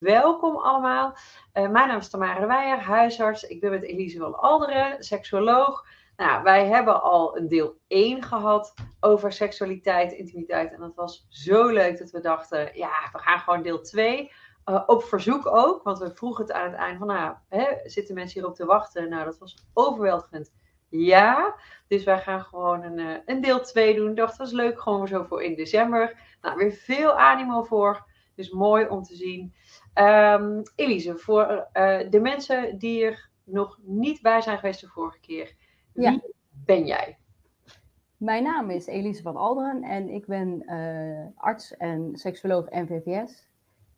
welkom allemaal. Uh, mijn naam is Tamara Weijer, huisarts. Ik ben met Elise van Alderen, seksuoloog. Nou, wij hebben al een deel 1 gehad over seksualiteit, intimiteit. En dat was zo leuk dat we dachten, ja, we gaan gewoon deel 2. Uh, op verzoek ook, want we vroegen het aan het eind van, nou, hè, zitten mensen hierop te wachten? Nou, dat was overweldigend. Ja, dus wij gaan gewoon een, uh, een deel 2 doen. Ik dacht, was leuk, gewoon zo voor in december. Nou, weer veel animo voor. Dus mooi om te zien. Um, Elise, voor uh, de mensen die er nog niet bij zijn geweest de vorige keer. Wie ja. ben jij? Mijn naam is Elise van Alderen en ik ben uh, arts en seksuoloog NVVS.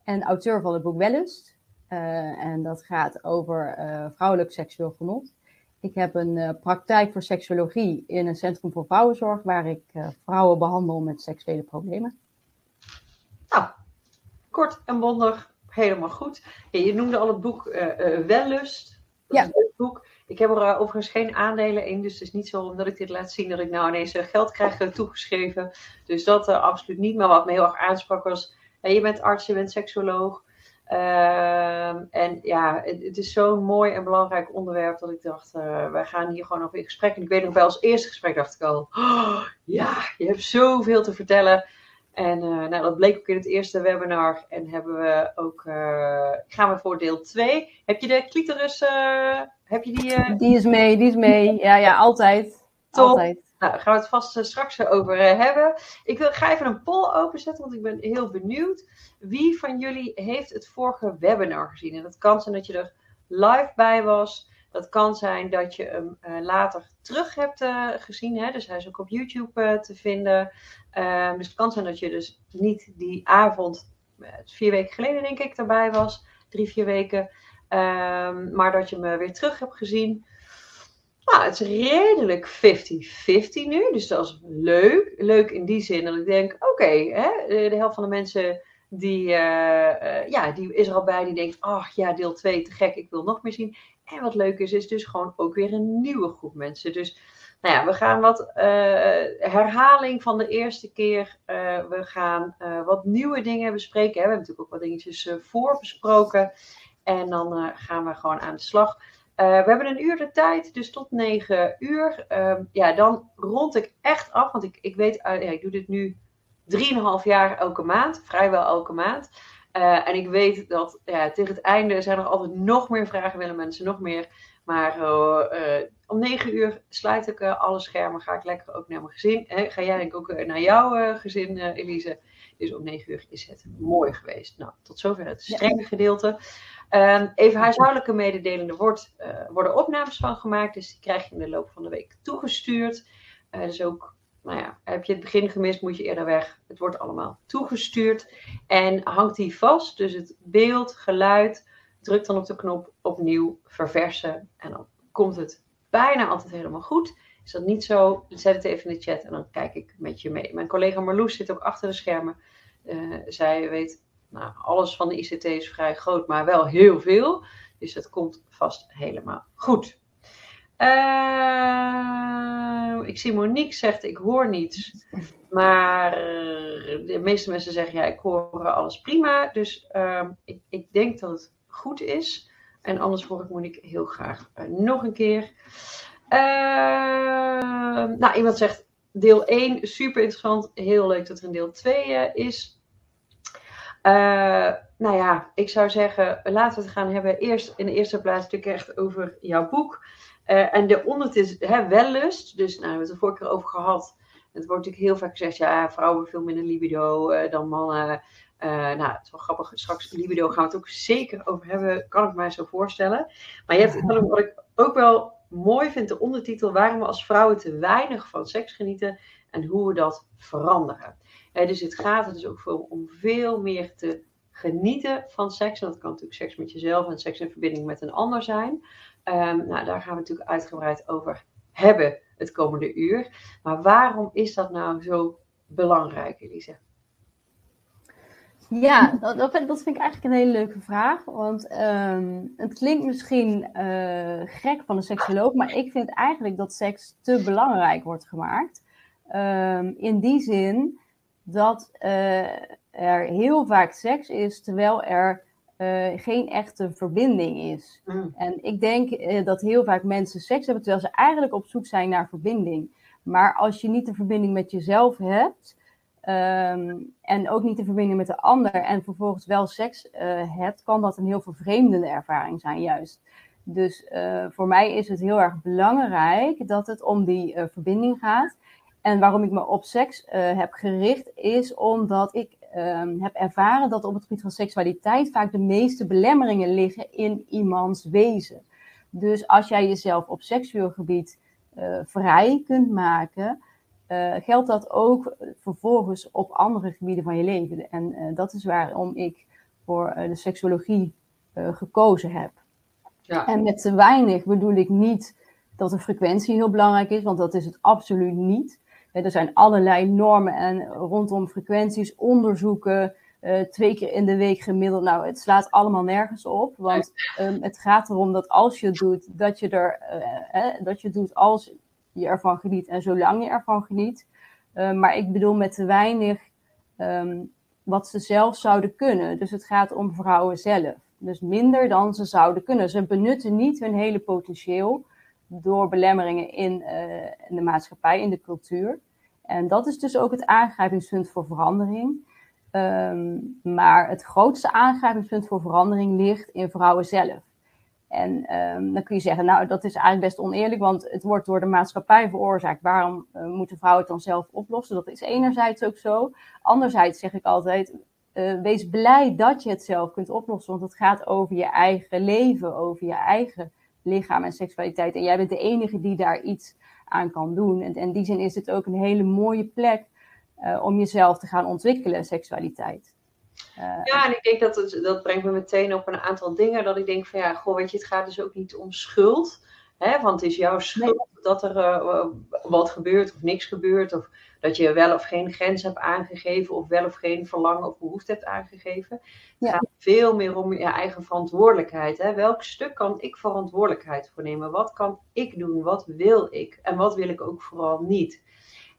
En auteur van het boek Wellust. Uh, en dat gaat over vrouwelijk seksueel genot. Ik heb een praktijk voor seksuologie in een centrum voor vrouwenzorg, waar ik vrouwen behandel met seksuele problemen. Nou, kort en bondig, helemaal goed. Ja, je noemde al het boek uh, uh, Wellust. Dat ja. is een boek. Ik heb er uh, overigens geen aandelen in, dus het is niet zo omdat ik dit laat zien dat ik nou ineens geld krijg toegeschreven. Dus dat absoluut niet. Maar wat me heel erg aansprak was, je bent arts, je bent seksuoloog. Ehm, en ja, het, het is zo'n mooi en belangrijk onderwerp dat ik dacht, wij gaan hier gewoon over in gesprek. En ik weet nog bij ons eerste gesprek dacht ik al, oh, ja, je hebt zoveel te vertellen. En uh, nou, dat bleek ook in het eerste webinar. En hebben we ook, uh, gaan we voor deel 2. Heb je de clitoris, uh, heb je die? Die is mee, die is mee. Ja, ja, altijd. Top. Altijd. Nou, daar gaan we het vast straks over hebben. Ik wil, ga even een poll openzetten, want ik ben heel benieuwd. Wie van jullie heeft het vorige webinar gezien? En dat kan zijn dat je er live bij was. Dat kan zijn dat je hem uh, later terug hebt uh, gezien. Hè? Dus hij is ook op YouTube uh, te vinden. Ehm, dus het kan zijn dat je dus niet die avond, vier weken geleden denk ik, erbij was. Drie, vier weken. Um, maar dat je me weer terug hebt gezien. Nou, het is redelijk 50-50 nu. Dus dat is leuk. Leuk in die zin dat ik denk, oké, okay, de helft van de mensen die, ja, die is er al bij. Die denkt, ach ja, deel 2, te gek, ik wil nog meer zien. En wat leuk is, is dus gewoon ook weer een nieuwe groep mensen. Dus nou ja, we gaan wat uh, herhaling van de eerste keer. Uh, we gaan uh, wat nieuwe dingen bespreken. We hebben natuurlijk ook wat dingetjes voorbesproken. En dan gaan we gewoon aan de slag. we hebben een uur de tijd, dus tot 9 uur. Ehm, ja, dan rond ik echt af, want ik, ik weet, ja, ik doe dit nu 3,5 jaar elke maand, vrijwel elke maand. Uh, en ik weet dat ja, tegen het einde zijn er altijd nog meer vragen, willen mensen nog meer. Maar uh, uh, om negen uur sluit ik alle schermen, ga ik lekker ook naar mijn gezin. Hè? Ga jij denk ik ook naar jouw gezin, Elise. Dus om negen uur is het mooi geweest. Nou, tot zover het strenge gedeelte. Ehm, even huishoudelijke mededelingen. Er wordt, worden opnames van gemaakt, dus die krijg je in de loop van de week toegestuurd. dus ook nou ja, heb je het begin gemist, moet je eerder weg. Het wordt allemaal toegestuurd en hangt die vast. Dus het beeld, geluid, druk dan op de knop opnieuw verversen en dan komt het bijna altijd helemaal goed. Is dat niet zo? Zet het even in de chat en dan kijk ik met je mee. Mijn collega Marloes zit ook achter de schermen. Uh, zij weet, nou, alles van de ICT is vrij groot, maar wel heel veel. Dus het komt vast helemaal goed. Uh, ik zie Monique zegt, ik hoor niets. Maar de meeste mensen zeggen, ja, ik hoor alles prima. Dus uh, ik, ik, denk dat het goed is. En anders hoor ik Monique heel graag uh, nog een keer. Ehm, nou, iemand zegt, deel 1, super interessant. Heel leuk dat er een deel 2 eh, is. Nou ja, ik zou zeggen, laten we het gaan hebben. Eerst in de eerste plaats natuurlijk echt over jouw boek. Uh, en de ondertitel is hè, wellust. Dus nou, we hebben het er vorige keer over gehad. Het wordt natuurlijk heel vaak gezegd, ja, vrouwen hebben veel minder libido uh, dan mannen. Uh, nou, het is wel grappig. Straks libido gaan we het ook zeker over hebben, kan ik mij zo voorstellen. Maar je hebt, wat ik ook wel mooi vind, de ondertitel, waarom we als vrouwen te weinig van seks genieten en hoe we dat veranderen. dus het gaat er dus ook veel om veel meer te genieten van seks. En dat kan natuurlijk seks met jezelf en seks in verbinding met een ander zijn. Um, nou, daar gaan we natuurlijk uitgebreid over hebben het komende uur. Maar waarom is dat nou zo belangrijk, Elise? Ja, dat, dat, vind ik eigenlijk een hele leuke vraag. Want um, het klinkt misschien uh, gek van een seksoloog, maar ik vind eigenlijk dat seks te belangrijk wordt gemaakt. Um, in die zin dat uh, er heel vaak seks is, terwijl er geen echte verbinding is. Mm. En ik denk dat heel vaak mensen seks hebben terwijl ze eigenlijk op zoek zijn naar verbinding. Maar als je niet de verbinding met jezelf hebt, ehm, en ook niet de verbinding met de ander, en vervolgens wel seks hebt, kan dat een heel vervreemdende ervaring zijn, juist. Dus voor mij is het heel erg belangrijk dat het om die verbinding gaat. En waarom ik me op seks heb gericht, is omdat ik Ehm, heb ervaren dat op het gebied van seksualiteit vaak de meeste belemmeringen liggen in iemands wezen. Dus als jij jezelf op seksueel gebied uh, vrij kunt maken, uh, geldt dat ook vervolgens op andere gebieden van je leven. En uh, dat is waarom ik voor de seksuologie gekozen heb. Ja. En met te weinig bedoel ik niet dat de frequentie heel belangrijk is, want dat is het absoluut niet. Er zijn allerlei normen en rondom frequenties, onderzoeken, uh, twee keer in de week gemiddeld. Nou, het slaat allemaal nergens op. Want um, het gaat erom dat als je het doet, dat je, er, uh, eh, dat je het doet als je ervan geniet en zolang je ervan geniet. Uh, maar ik bedoel met te weinig um, wat ze zelf zouden kunnen. Dus het gaat om vrouwen zelf. Dus minder dan ze zouden kunnen. Ze benutten niet hun hele potentieel door belemmeringen in, uh, in, de maatschappij, in de cultuur. En dat is dus ook het aangrijpingspunt voor verandering. Um, maar het grootste aangrijpingspunt voor verandering ligt in vrouwen zelf. En um, dan kun je zeggen, nou, dat is eigenlijk best oneerlijk, want het wordt door de maatschappij veroorzaakt. Waarom uh, moeten vrouwen het dan zelf oplossen? Dat is enerzijds ook zo. Anderzijds zeg ik altijd, uh, wees blij dat je het zelf kunt oplossen, want het gaat over je eigen leven, over je eigen lichaam en seksualiteit. En jij bent de enige die daar iets aan kan doen. En in die zin is het ook een hele mooie plek uh, om jezelf te gaan ontwikkelen, seksualiteit. Uh, ja, en ik denk dat dat brengt me meteen op een aantal dingen. Dat ik denk van ja, goh, weet je, het gaat dus ook niet om schuld. Hè? Want het is jouw schuld dat er uh, wat gebeurt of niks gebeurt. Of dat je wel of geen grens hebt aangegeven. Of wel of geen verlangen of behoefte hebt aangegeven. Het ja. gaat veel meer om je eigen verantwoordelijkheid. Hè? Welk stuk kan ik verantwoordelijkheid voor nemen? Wat kan ik doen? Wat wil ik? En wat wil ik ook vooral niet?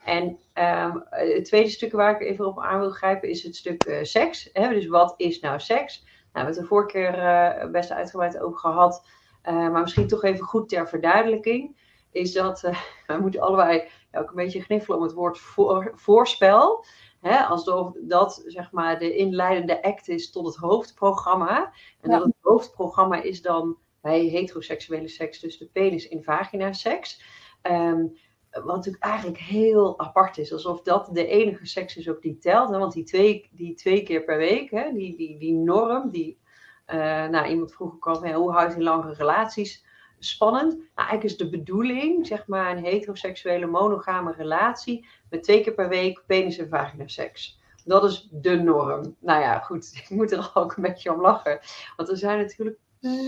En um, het tweede stuk waar ik even op aan wil grijpen is het stuk uh, seks. Hè? Dus wat is nou seks? Nou, we hebben het de vorige keer uh, best uitgebreid over gehad. Uh, maar misschien toch even goed ter verduidelijking. Is dat uh, we moeten allebei ook een beetje gniffelen om het woord voor, voorspel. Hè, alsof dat zeg maar de inleidende act is tot het hoofdprogramma. En ja. dat het hoofdprogramma is dan bij heteroseksuele seks, dus de penis in vagina seks. Um, wat natuurlijk eigenlijk heel apart is. Alsof dat de enige seks is ook die telt. Hè? Want die twee, die twee keer per week, hè? Die, die, die norm, die nou, iemand vroeg ook al, ja, hoe houdt je lange relaties spannend? Nou, eigenlijk is de bedoeling, zeg maar, een heteroseksuele monogame relatie met twee keer per week penis en seks. Dat is de norm. Nou ja, goed, ik moet er ook een beetje om lachen. Want er zijn natuurlijk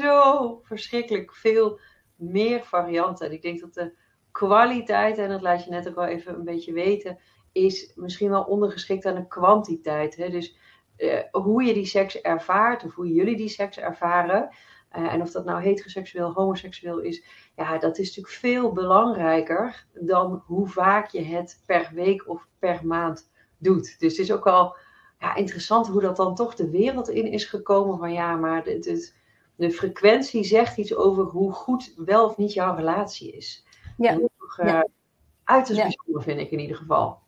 zo verschrikkelijk veel meer varianten. En ik denk dat de kwaliteit, en dat laat je net ook wel even een beetje weten, is misschien wel ondergeschikt aan de kwantiteit. Hè? Dus uh, hoe je die seks ervaart, of hoe jullie die seks ervaren, uh, en of dat nou heteroseksueel, homoseksueel is, ja, dat is natuurlijk veel belangrijker dan hoe vaak je het per week of per maand doet. Dus het is ook wel ja, interessant hoe dat dan toch de wereld in is gekomen van ja, maar het, de frequentie zegt iets over hoe goed wel of niet jouw relatie is. Ja. Dat is toch, uh, ja. uiterst ja. bijzonder, vind ik in ieder geval.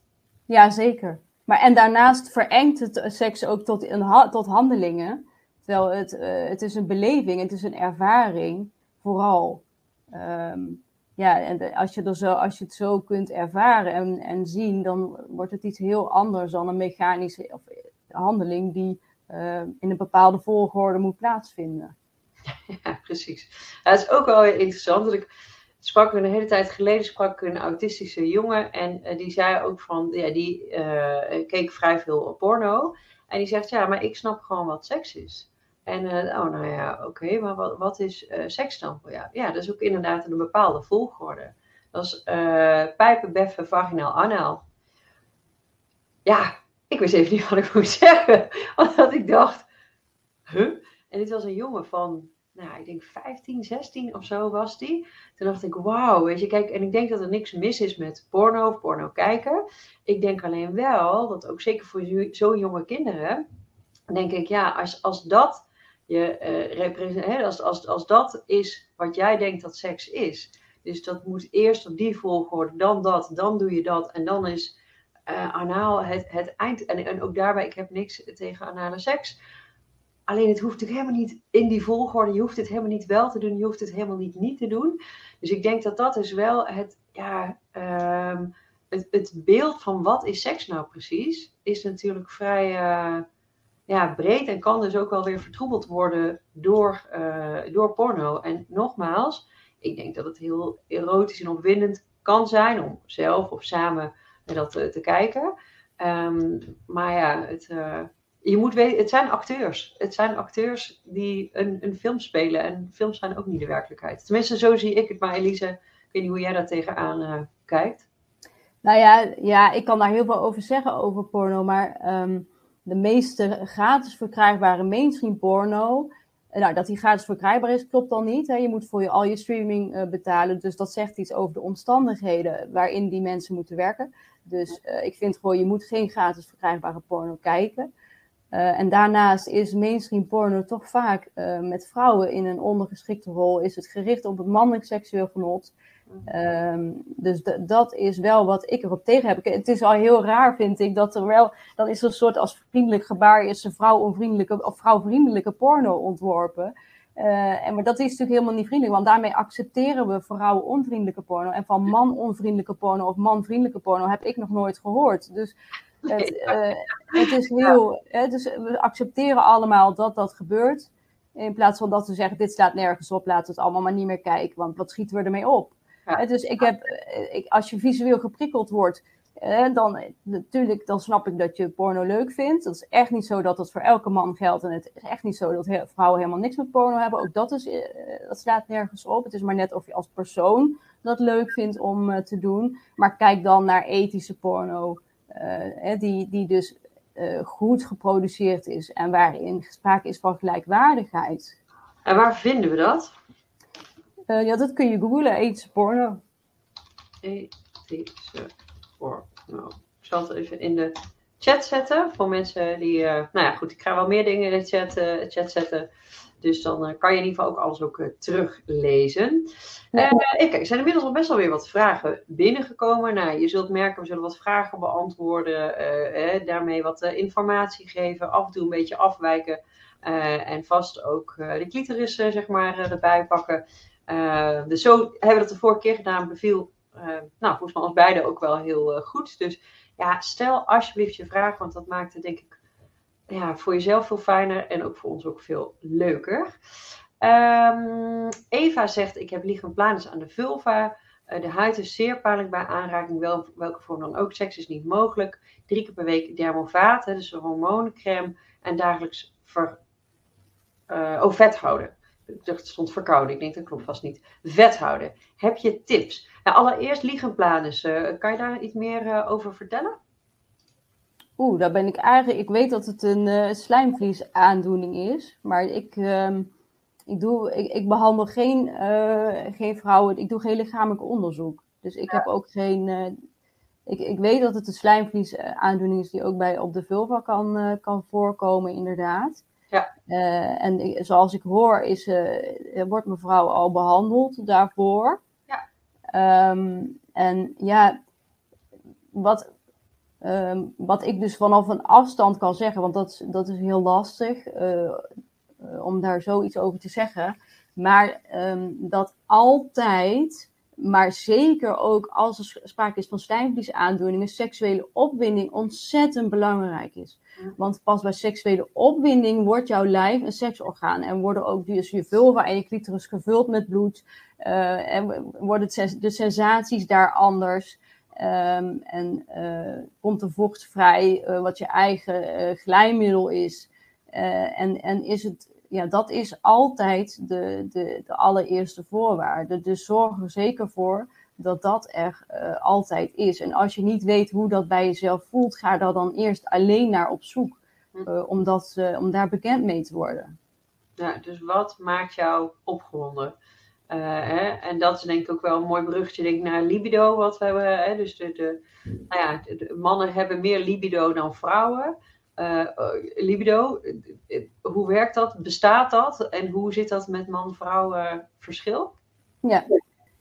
Ja, zeker. Maar en daarnaast verengt het seks ook tot, een, tot handelingen. Terwijl het, uh, het is een beleving, het is een ervaring, vooral. Um, ja, en als je, er zo, als je het zo kunt ervaren en, en zien, dan wordt het iets heel anders dan een mechanische of, handeling die in een bepaalde volgorde moet plaatsvinden. Ja, precies. Het is ook wel interessant dat ik sprak een hele tijd geleden sprak een autistische jongen en uh, die zei ook van, ja, die uh, keek vrij veel op porno. En die zegt, ja, maar ik snap gewoon wat seks is. En, uh, oh, nou ja, oké, maar wat, wat is seks dan voor jou? Ja, dat is ook inderdaad een bepaalde volgorde. Dat is pijpen, beffen, vaginaal, anaal. Ja, ik wist even niet wat ik moest zeggen. Want ik dacht, huh? En dit was een jongen van nou, ik denk 15, 16 of zo was die. Toen dacht ik, wauw, weet je, kijk, en ik denk dat er niks mis is met porno of porno kijken. Ik denk alleen wel dat ook zeker voor zo'n jonge kinderen, denk ik, ja, als, als dat je uh, als, als, als dat is wat jij denkt dat seks is. Dus dat moet eerst op die volgorde, dan dat, dan doe je dat. En dan is uh, anaal het, het eind. En, en ook daarbij, ik heb niks tegen anale seks. Alleen het hoeft natuurlijk helemaal niet in die volgorde. Je hoeft het helemaal niet wel te doen. Je hoeft het helemaal niet niet te doen. Dus ik denk dat dat is wel het, ja, um, het, het beeld van wat is seks nou precies, is natuurlijk vrij uh, ja, breed en kan dus ook wel weer vertroebeld worden door, uh, door porno. En nogmaals, ik denk dat het heel erotisch en opwindend kan zijn om zelf of samen dat te, kijken. Um, maar ja, het, uh, je moet weten, het zijn acteurs. Het zijn acteurs die een, een film spelen. En films zijn ook niet de werkelijkheid. Tenminste, zo zie ik het. Maar Elise, ik weet niet hoe jij daar tegenaan uh, kijkt. Nou ja, ja, ik kan daar heel veel over zeggen over porno. Maar um, de meeste gratis verkrijgbare mainstream porno. Nou, dat die gratis verkrijgbaar is, klopt dan niet. Hè? Je moet voor je, al je streaming uh, betalen. Dus dat zegt iets over de omstandigheden waarin die mensen moeten werken. Dus ik vind gewoon, je moet geen gratis verkrijgbare porno kijken. Uh, en daarnaast is mainstream porno toch vaak uh, met vrouwen in een ondergeschikte rol. Is het gericht op het mannelijk seksueel genot. Um, dus dat is wel wat ik erop tegen heb. Het is al heel raar, vind ik, dat er wel. Dan is er een soort als vriendelijk gebaar. is een vrouw onvriendelijke of vrouwvriendelijke porno ontworpen. Uh, en, maar dat is natuurlijk helemaal niet vriendelijk, want daarmee accepteren we vrouwen onvriendelijke porno. En van man onvriendelijke porno of man vriendelijke porno heb ik nog nooit gehoord. Dus het, uh, het is heel. Hè, dus we accepteren allemaal dat dat gebeurt. In plaats van dat we zeggen: dit slaat nergens op, laten we het allemaal maar niet meer kijken. Want wat schieten we ermee op? Ja. Dus ik heb, ik, als je visueel geprikkeld wordt, dan natuurlijk, dan snap ik dat je porno leuk vindt. Dat is echt niet zo dat dat voor elke man geldt. En het is echt niet zo dat vrouwen helemaal niks met porno hebben. Ook dat, is, dat slaat nergens op. Het is maar net of je als persoon dat leuk vindt om te doen. Maar kijk dan naar ethische porno, die, die dus uh, goed geproduceerd is en waarin sprake is van gelijkwaardigheid. En waar vinden we dat? Uh, ja, dat kun je googlen, ethische porno. Ethische porno. Ik zal het even in de chat zetten voor mensen die. Nou ja, goed, ik ga wel meer dingen in de chat, chat zetten. Dus dan uh, kan je in ieder geval ook alles ook teruglezen. ik, er zijn inmiddels al best wel weer wat vragen binnengekomen. Nou, je zult merken, we zullen wat vragen beantwoorden. Eh, daarmee wat informatie geven. Af en toe een beetje afwijken. en vast ook de clitoris zeg maar erbij pakken. dus zo hebben we dat de vorige keer gedaan. Beviel, nou, volgens mij ons beiden ook wel heel goed. Dus ja, stel alsjeblieft je vraag, want dat maakt het denk ik ja, voor jezelf veel fijner en ook voor ons ook veel leuker. Um, Eva zegt: Ik heb lichamplanus aan de vulva. Uh, de huid is zeer pijnlijk bij aanraking, wel, welke vorm dan ook. Seks is niet mogelijk. Drie keer per week dermovaat, dus een hormonencreme. En dagelijks ver, uh, oh, vet houden. Ik dacht, het stond verkouden. Ik denk dat klopt vast niet. Vet houden. Heb je tips? Nou, allereerst lichamplanus. Uh, kan je daar iets meer over vertellen? Oeh, daar ben ik eigenlijk. Ik weet dat het een uh, slijmvliesaandoening is, maar ik, uh, ik, doe, ik, ik behandel geen, uh, geen vrouwen. Ik doe geen lichamelijk onderzoek. Dus ik heb ook geen. Uh, ik, ik weet dat het een slijmvliesaandoening is die ook bij op de vulva kan, kan voorkomen, inderdaad. Ja. en zoals ik hoor, is, wordt mevrouw al behandeld daarvoor. Ja. Um, en ja, wat, Um, wat ik dus vanaf een afstand kan zeggen, want dat, dat is heel lastig uh, om daar zoiets over te zeggen. Maar um, dat altijd, maar zeker ook als er sprake is van stijnvliesaandoeningen, seksuele opwinding ontzettend belangrijk is. Want pas bij seksuele opwinding wordt jouw lijf een seksorgaan. En worden ook dus je vulva en je clitoris gevuld met bloed. Uh, en worden de sensaties daar anders. Um, en uh, komt er vocht vrij, uh, wat je eigen uh, glijmiddel is. en, en is het, ja, dat is altijd de, de, de allereerste voorwaarde. Dus zorg er zeker voor dat dat er altijd is. En als je niet weet hoe dat bij jezelf voelt, ga daar dan eerst alleen naar op zoek. Hm. om, dat, om daar bekend mee te worden. Ja, dus wat maakt jou opgewonden? Hè? En dat is denk ik ook wel een mooi bruggetje denk ik, naar libido wat we hebben. Hè? Dus de, nou ja, mannen hebben meer libido dan vrouwen. libido, hoe werkt dat? Bestaat dat? En hoe zit dat met man-vrouw verschil? Ja,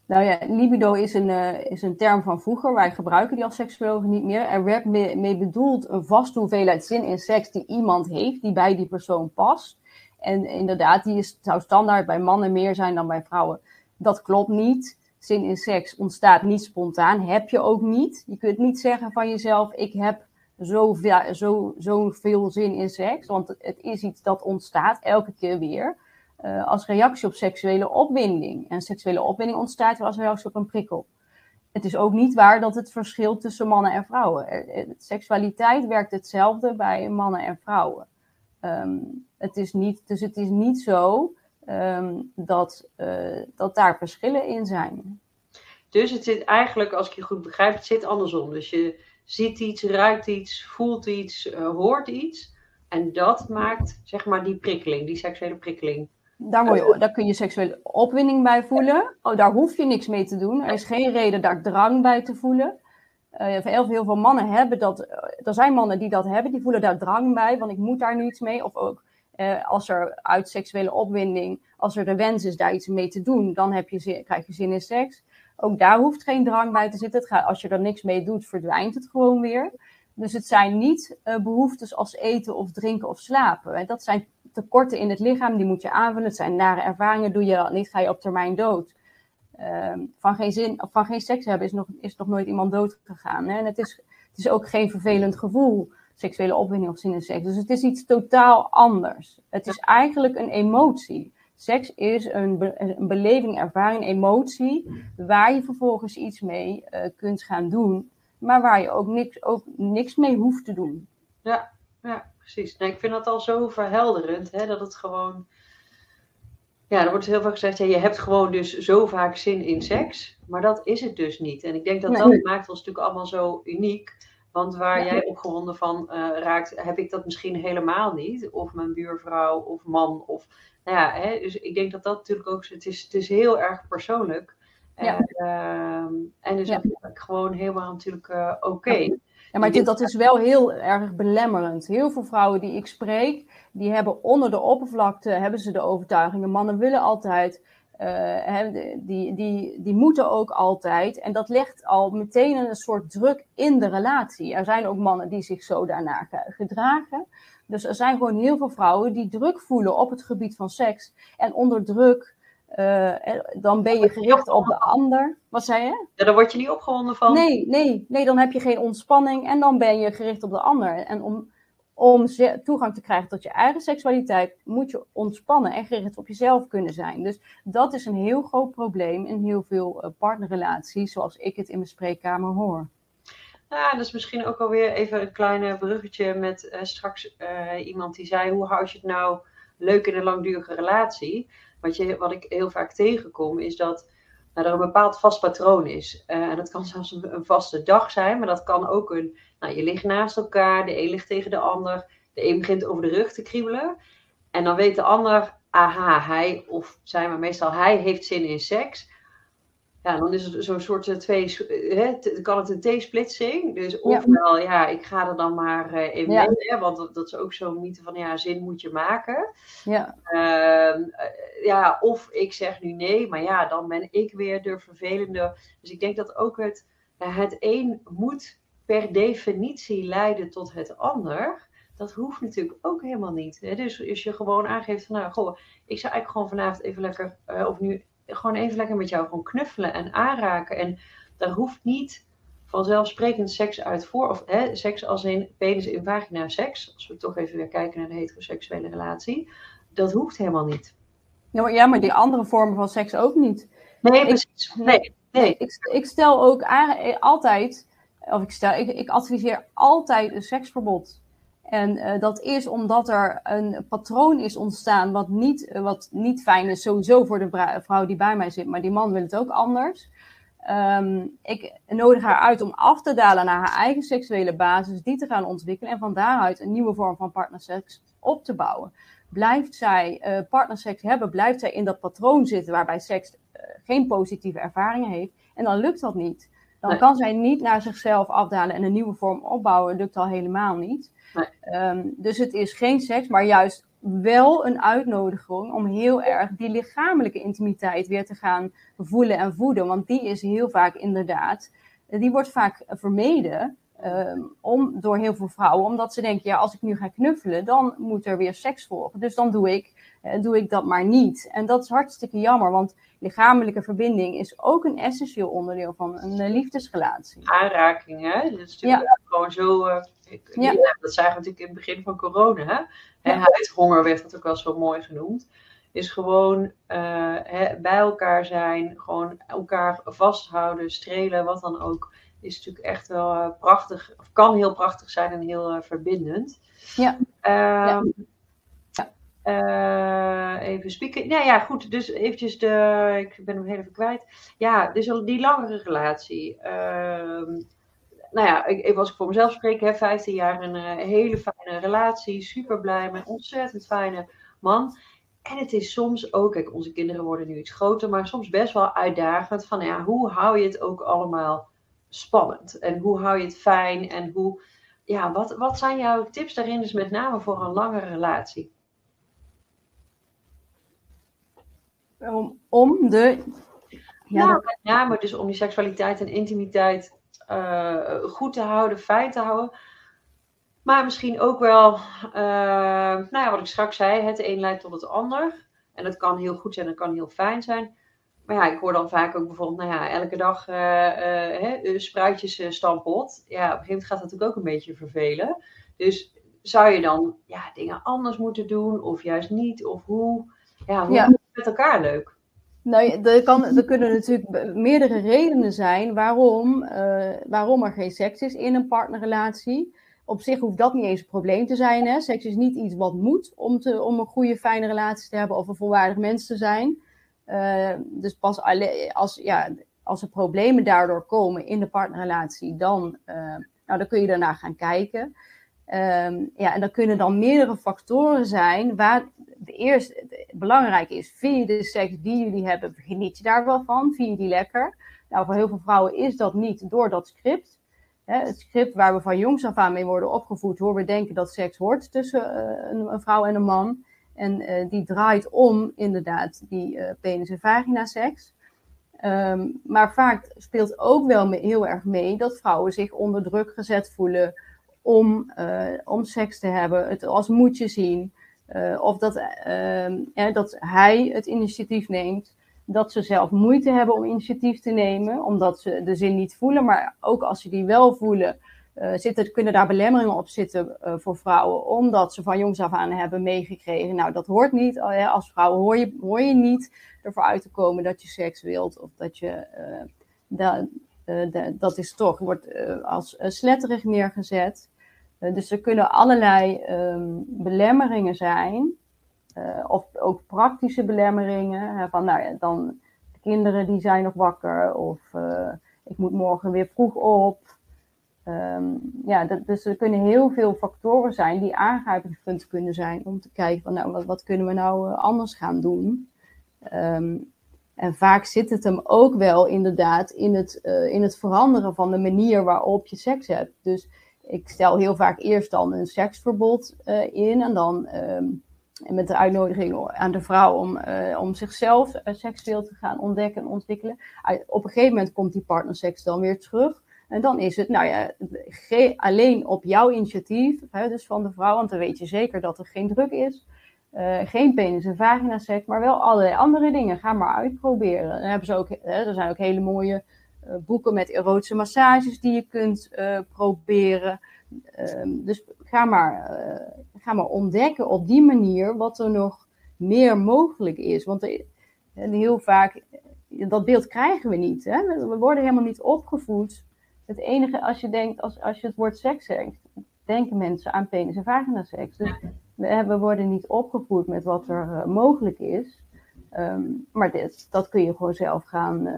nou ja, libido is een, is een term van vroeger. Wij gebruiken die als seksuologen niet meer. Er werd mee, mee, bedoeld een vaste hoeveelheid zin in seks die iemand heeft, die bij die persoon past. En inderdaad, die is, zou standaard bij mannen meer zijn dan bij vrouwen. Dat klopt niet. Zin in seks ontstaat niet spontaan. Heb je ook niet. Je kunt niet zeggen van jezelf: ik heb zoveel zo, zo veel zin in seks. Want het is iets dat ontstaat elke keer weer. Uh, als reactie op seksuele opwinding. En seksuele opwinding ontstaat als reactie op een prikkel. Het is ook niet waar dat het verschilt tussen mannen en vrouwen. Seksualiteit werkt hetzelfde bij mannen en vrouwen. Um, het is niet, dus het is niet zo um, dat, uh, dat daar verschillen in zijn. Dus het zit eigenlijk, als ik je goed begrijp, het zit andersom. Dus je ziet iets, ruikt iets, voelt iets, uh, hoort iets. En dat maakt, zeg maar, die prikkeling, die seksuele prikkeling. Daar, word je, daar kun je seksuele opwinding bij voelen. Oh, daar hoef je niks mee te doen. Er is geen reden daar drang bij te voelen. Uh, heel, heel veel mannen hebben dat. er zijn mannen die dat hebben, die voelen daar drang bij, want ik moet daar nu iets mee. Of ook uh, als er uit seksuele opwinding, als er de wens is daar iets mee te doen, dan heb je, krijg je zin in seks. Ook daar hoeft geen drang bij te zitten. Gaat, als je er niks mee doet, verdwijnt het gewoon weer. Dus het zijn niet behoeftes als eten of drinken of slapen. Dat zijn tekorten in het lichaam, die moet je aanvullen. Het zijn nare ervaringen, doe je dat niet, ga je op termijn dood. Uh, van, geen zin, van geen seks hebben is nog, is nog nooit iemand dood gegaan. Hè? En het is, het is ook geen vervelend gevoel, seksuele opwinding of zin in seks. Dus het is iets totaal anders. Het is eigenlijk een emotie. Seks is een, een beleving, ervaring, emotie, waar je vervolgens iets mee uh, kunt gaan doen, maar waar je ook niks, ook niks mee hoeft te doen. Ja, ja precies. Nee, ik vind dat al zo verhelderend, hè, dat het gewoon. Ja, er wordt heel vaak gezegd, ja, je hebt gewoon dus zo vaak zin in seks, maar dat is het dus niet. En ik denk dat dat maakt ons natuurlijk allemaal zo uniek. Want waar jij opgewonden van uh, raakt, heb ik dat misschien helemaal niet. Of mijn buurvrouw of man. Of, nou ja, hè, dus ik denk dat dat natuurlijk ook, het is, het is heel erg persoonlijk. Ja. Uh, en dus ja. gewoon helemaal natuurlijk uh, oké. Okay. Ja, maar dit, dat is wel heel erg belemmerend. Heel veel vrouwen die ik spreek, die hebben onder de oppervlakte hebben ze de overtuigingen. Mannen willen altijd, uh, die, die, die moeten ook altijd. En dat legt al meteen een soort druk in de relatie. Er zijn ook mannen die zich zo daarna gedragen. Dus er zijn gewoon heel veel vrouwen die druk voelen op het gebied van seks. En onder druk uh, dan ben je gericht op de ander. Wat zei je? Ja, daar word je niet opgewonden van. Nee, nee, nee, dan heb je geen ontspanning en dan ben je gericht op de ander. En om, om toegang te krijgen tot je eigen seksualiteit, moet je ontspannen en gericht op jezelf kunnen zijn. Dus dat is een heel groot probleem in heel veel uh, partnerrelaties, zoals ik het in mijn spreekkamer hoor. Ja, dat is misschien ook alweer even een klein bruggetje met uh, straks iemand die zei: hoe houd je het nou leuk in een langdurige relatie? Wat, je, wat ik heel vaak tegenkom is dat nou, er een bepaald vast patroon is. En dat kan zelfs een, vaste dag zijn, maar dat kan ook een. Nou, je ligt naast elkaar, de een ligt tegen de ander, de een begint over de rug te kriebelen. En dan weet de ander, aha, hij of zij, maar meestal hij heeft zin in seks. Ja, dan is het zo'n soort eh, twee, eh, hè, kan het een T-splitsing. Dus ofwel, ja. ja, ik ga er dan maar uh, in ja. mee, hè, want dat, dat, is ook zo'n mythe van, ja, zin moet je maken. Ja. Uh, ja, of ik zeg nu nee, maar ja, dan ben ik weer de vervelende. Dus ik denk dat ook het, het een moet per definitie leiden tot het ander. Dat hoeft natuurlijk ook helemaal niet. Hè? Dus als je gewoon aangeeft van, nou, goh, ik zou eigenlijk gewoon vanavond even lekker, uh, of nu gewoon even lekker met jou gewoon knuffelen en aanraken. En daar hoeft niet vanzelfsprekend seks uit voor. Of hè, seks als in penis in vagina seks. Als we toch even weer kijken naar de heteroseksuele relatie. Dat hoeft helemaal niet. Ja, maar, ja, maar die andere vormen van seks ook niet. Nee, precies. Nee, nee. Ik, ik stel ook altijd, of ik, stel, ik, adviseer altijd een seksverbod. En uh, dat is omdat er een patroon is ontstaan wat niet, uh, wat niet fijn is, sowieso voor de vrouw die bij mij zit, maar die man wil het ook anders. Um, ik nodig haar uit om af te dalen naar haar eigen seksuele basis, die te gaan ontwikkelen en van daaruit een nieuwe vorm van partnerseks op te bouwen. Blijft zij uh, partnerseks hebben, blijft zij in dat patroon zitten waarbij seks geen positieve ervaringen heeft, en dan lukt dat niet Dan kan zij niet naar zichzelf afdalen en een nieuwe vorm opbouwen. Dat lukt al helemaal niet. Ehm, dus het is geen seks, maar juist wel een uitnodiging om heel erg die lichamelijke intimiteit weer te gaan voelen en voeden. Want die is heel vaak inderdaad, die wordt vaak vermeden. Ehm, om, door heel veel vrouwen, omdat ze denken, ja, als ik nu ga knuffelen, dan moet er weer seks volgen. Dus dan doe ik, doe ik dat maar niet. En dat is hartstikke jammer, want lichamelijke verbinding is ook een essentieel onderdeel van een uh, liefdesrelatie. Aanraking, hè? Dat is natuurlijk gewoon zo. Uh, ik, ja. dat zagen we natuurlijk in het begin van corona. Hè? Ja. Huidhonger werd dat ook wel zo mooi genoemd. Is gewoon uh, hè, bij elkaar zijn, gewoon elkaar vasthouden, strelen, wat dan ook. Is natuurlijk echt wel prachtig, of kan heel prachtig zijn en heel verbindend. Ja. ja. Uh, even spieken. Nou ja, goed. Dus eventjes de. Ik ben hem heel even kwijt. Ja, dus die langere relatie. Uh, nou ja, ik, even als ik voor mezelf spreek, hè, 15 jaar een uh, hele fijne relatie. Super blij met een ontzettend fijne man. En het is soms ook, kijk, onze kinderen worden nu iets groter, maar soms best wel uitdagend. Van ja, hoe hou je het ook allemaal spannend? En hoe hou je het fijn? En hoe, ja, wat, wat zijn jouw tips daarin, dus met name voor een langere relatie? Om, om de. Ja, nou, met name dus om die seksualiteit en intimiteit uh, goed te houden, fijn te houden. Maar misschien ook wel, uh, nou ja, wat ik straks zei, het een leidt tot het ander. En dat kan heel goed zijn, dat kan heel fijn zijn. Maar ja, ik hoor dan vaak ook bijvoorbeeld, nou ja, elke dag uh, spruitjes stampot. Ja, op een gegeven moment gaat dat natuurlijk ook een beetje vervelen. Dus zou je dan ja, dingen anders moeten doen, of juist niet, of hoe? Ja, hoe ja. Met elkaar leuk? Nou, er, kan, er kunnen natuurlijk meerdere redenen zijn waarom, uh, waarom er geen seks is in een partnerrelatie. Op zich hoeft dat niet eens een probleem te zijn. Hè? Seks is niet iets wat moet om, te, om een goede, fijne relatie te hebben of een volwaardig mens te zijn. Uh, dus pas als, ja, als er problemen daardoor komen in de partnerrelatie, dan, uh, nou, dan kun je daarna gaan kijken. Um, ja, en dan kunnen dan meerdere factoren zijn waar de eerste belangrijk is. Vind je de seks die jullie hebben, geniet je daar wel van? Vind je die lekker? Nou, voor heel veel vrouwen is dat niet door dat script. Hè, het script waar we van jongs af aan mee worden opgevoed, hoor we denken dat seks hoort tussen uh, een, vrouw en een man. En uh, die draait om inderdaad die uh, penis- en vagina-seks. Um, maar vaak speelt ook wel heel erg mee dat vrouwen zich onder druk gezet voelen om, uh, om seks te hebben, het als moedje zien. Uh, of dat, uh, dat hij het initiatief neemt. Dat ze zelf moeite hebben om initiatief te nemen, omdat ze de zin niet voelen. Maar ook als ze die wel voelen, uh, zitten, kunnen daar belemmeringen op zitten voor vrouwen. Omdat ze van jongs af aan hebben meegekregen. Nou, dat hoort niet. Als vrouw hoor je, hoor je niet ervoor uit te komen dat je seks wilt. Of dat je. De, dat is toch, wordt als sletterig neergezet. Uh, dus er kunnen allerlei um, belemmeringen zijn, uh, of ook praktische belemmeringen. Hè, van nou ja, dan de kinderen die zijn nog wakker, of uh, ik moet morgen weer vroeg op. Um, ja, dus er kunnen heel veel factoren zijn die aangrijpingspunten kunnen zijn om te kijken van nou, wat, wat kunnen we nou anders gaan doen. Um, en vaak zit het hem ook wel inderdaad in het, in het veranderen van de manier waarop je seks hebt. Dus ik stel heel vaak eerst dan een seksverbod uh, in en dan um, met de uitnodiging aan de vrouw om, uh, om zichzelf uh, seksueel te gaan ontdekken en ontwikkelen. op een gegeven moment komt die partnerseks dan weer terug. En dan is het, nou ja, alleen op jouw initiatief, hè, dus van de vrouw, want dan weet je zeker dat er geen druk is. geen penis- en vagina-seks, maar wel allerlei andere dingen. Ga maar uitproberen. Dan hebben ze ook, er zijn ook hele mooie boeken met erotische massages die je kunt uh, proberen. Um, dus ga maar, uh, ga maar ontdekken op die manier wat er nog meer mogelijk is. Want heel vaak, dat beeld krijgen we niet. Hè? We worden helemaal niet opgevoed. Het enige, als je denkt, als, als je het woord seks zegt, denken mensen aan penis- en vagina seks. Dus we, worden niet opgevoed met wat er mogelijk is. Um, maar dit, dat kun je gewoon zelf gaan,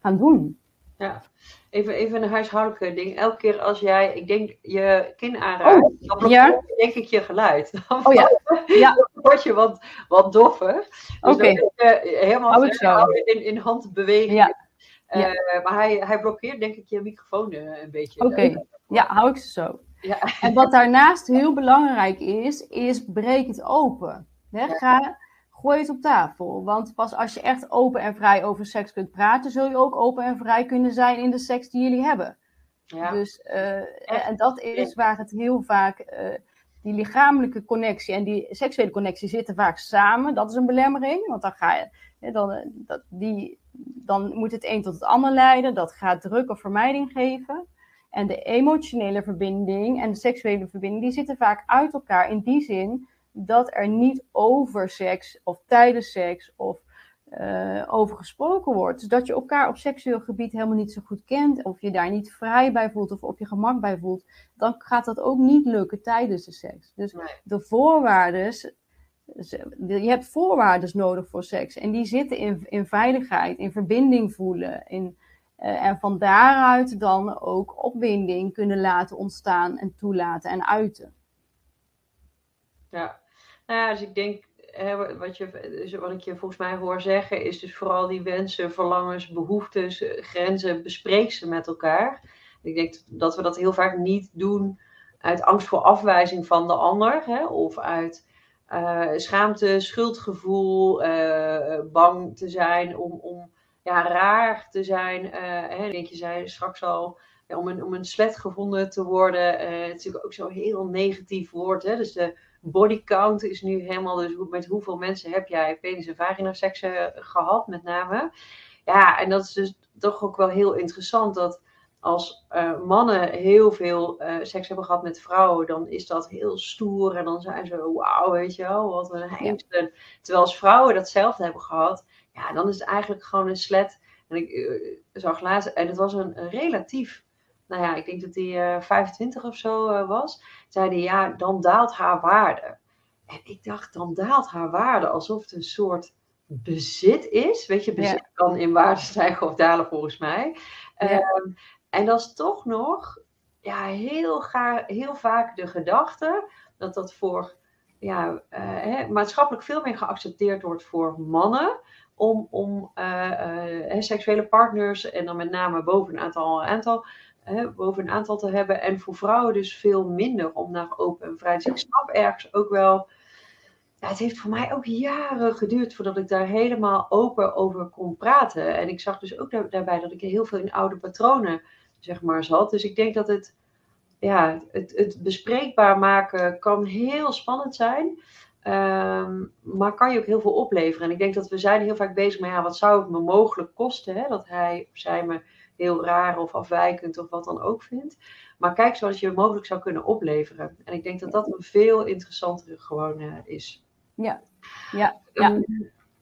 gaan doen. Ja, even, even een huishoudelijke ding. Elke keer als jij, ik denk, je kin aanraakt, oh, dan ja? denk ik je geluid. Dan oh ja. ja. word je wat, wat doffer. Dus Oké. Okay. helemaal in, in handbeweging. Ja. maar hij, hij blokkeert denk ik je microfoon een beetje. Oké, ja, hou ik ze zo. Ja. En wat daarnaast heel belangrijk is, is breek het open. Hè? Ga, gooi het op tafel. Want pas als je echt open en vrij over seks kunt praten, zul je ook open en vrij kunnen zijn in de seks die jullie hebben. Ja. Dus, uh, en dat is waar het heel vaak, uh, die lichamelijke connectie en die seksuele connectie zitten vaak samen. Dat is een belemmering, want dan ga je, dan, dat, die, dan moet het een tot het ander leiden. Dat gaat druk of vermijding geven. En de emotionele verbinding en de seksuele verbinding, die zitten vaak uit elkaar in die zin dat er niet over seks of tijdens seks of uh, over gesproken wordt. Dus dat je elkaar op seksueel gebied helemaal niet zo goed kent, of je daar niet vrij bij voelt of op je gemak bij voelt, dan gaat dat ook niet lukken tijdens de seks. Dus de voorwaarden, je hebt voorwaarden nodig voor seks en die zitten in, in veiligheid, in verbinding voelen, in uh, en van daaruit dan ook opwinding kunnen laten ontstaan en toelaten en uiten. Ja, nou ja, dus ik denk, hè, wat, je, dus wat ik je volgens mij hoor zeggen, is dus vooral die wensen, verlangens, behoeftes, grenzen, bespreek ze met elkaar. Ik denk dat we dat heel vaak niet doen uit angst voor afwijzing van de ander, hè, of uit uh, schaamte, schuldgevoel, uh, bang te zijn om, om ja, raar te zijn. Uh, hè, denk je zei straks al, om, een, om een slet gevonden te worden. Het is natuurlijk ook zo'n heel negatief woord. Hè? Dus de body count is nu helemaal, dus met hoeveel mensen heb jij penis en vagina seks uh, gehad, met name. Ja, en dat is dus toch ook wel heel interessant dat als uh, mannen heel veel uh, seks hebben gehad met vrouwen, dan is dat heel stoer. En dan zijn ze, wauw, weet je wel, wat een heimsten. Terwijl als vrouwen datzelfde hebben gehad, ja, dan is het eigenlijk gewoon een slet. En ik uh, zag laatst, en het was een, relatief, nou ja, ik denk dat hij 25 of zo was. Zeiden ja, dan daalt haar waarde. En ik dacht, dan daalt haar waarde alsof het een soort bezit is. Weet je, bezit ja. kan in waarde stijgen of dalen volgens mij. Ja. Um, en dat is toch nog ja, heel, ga, heel vaak de gedachte dat dat voor ja, uh, hè, maatschappelijk veel meer geaccepteerd wordt voor mannen. Om, om uh, uh, seksuele partners en dan met name boven een aantal, aantal, boven een aantal te hebben. En voor vrouwen dus veel minder om naar open en vrij te zijn. Ik snap ergens ook wel ja, het heeft voor mij ook jaren geduurd voordat ik daar helemaal open over kon praten. En ik zag dus ook daar, daarbij dat ik heel veel in oude patronen zeg maar, zat. Dus ik denk dat het, ja, het, het bespreekbaar maken kan heel spannend zijn. Um, maar kan je ook heel veel opleveren. En ik denk dat we zijn heel vaak bezig met ja, wat zou het me mogelijk kosten. Hè? Dat hij of zij me heel raar of afwijkend of wat dan ook vindt. Maar kijk zoals je mogelijk zou kunnen opleveren. En ik denk dat dat een veel interessantere gewoon uh, is. Ja, ja, ja. Um,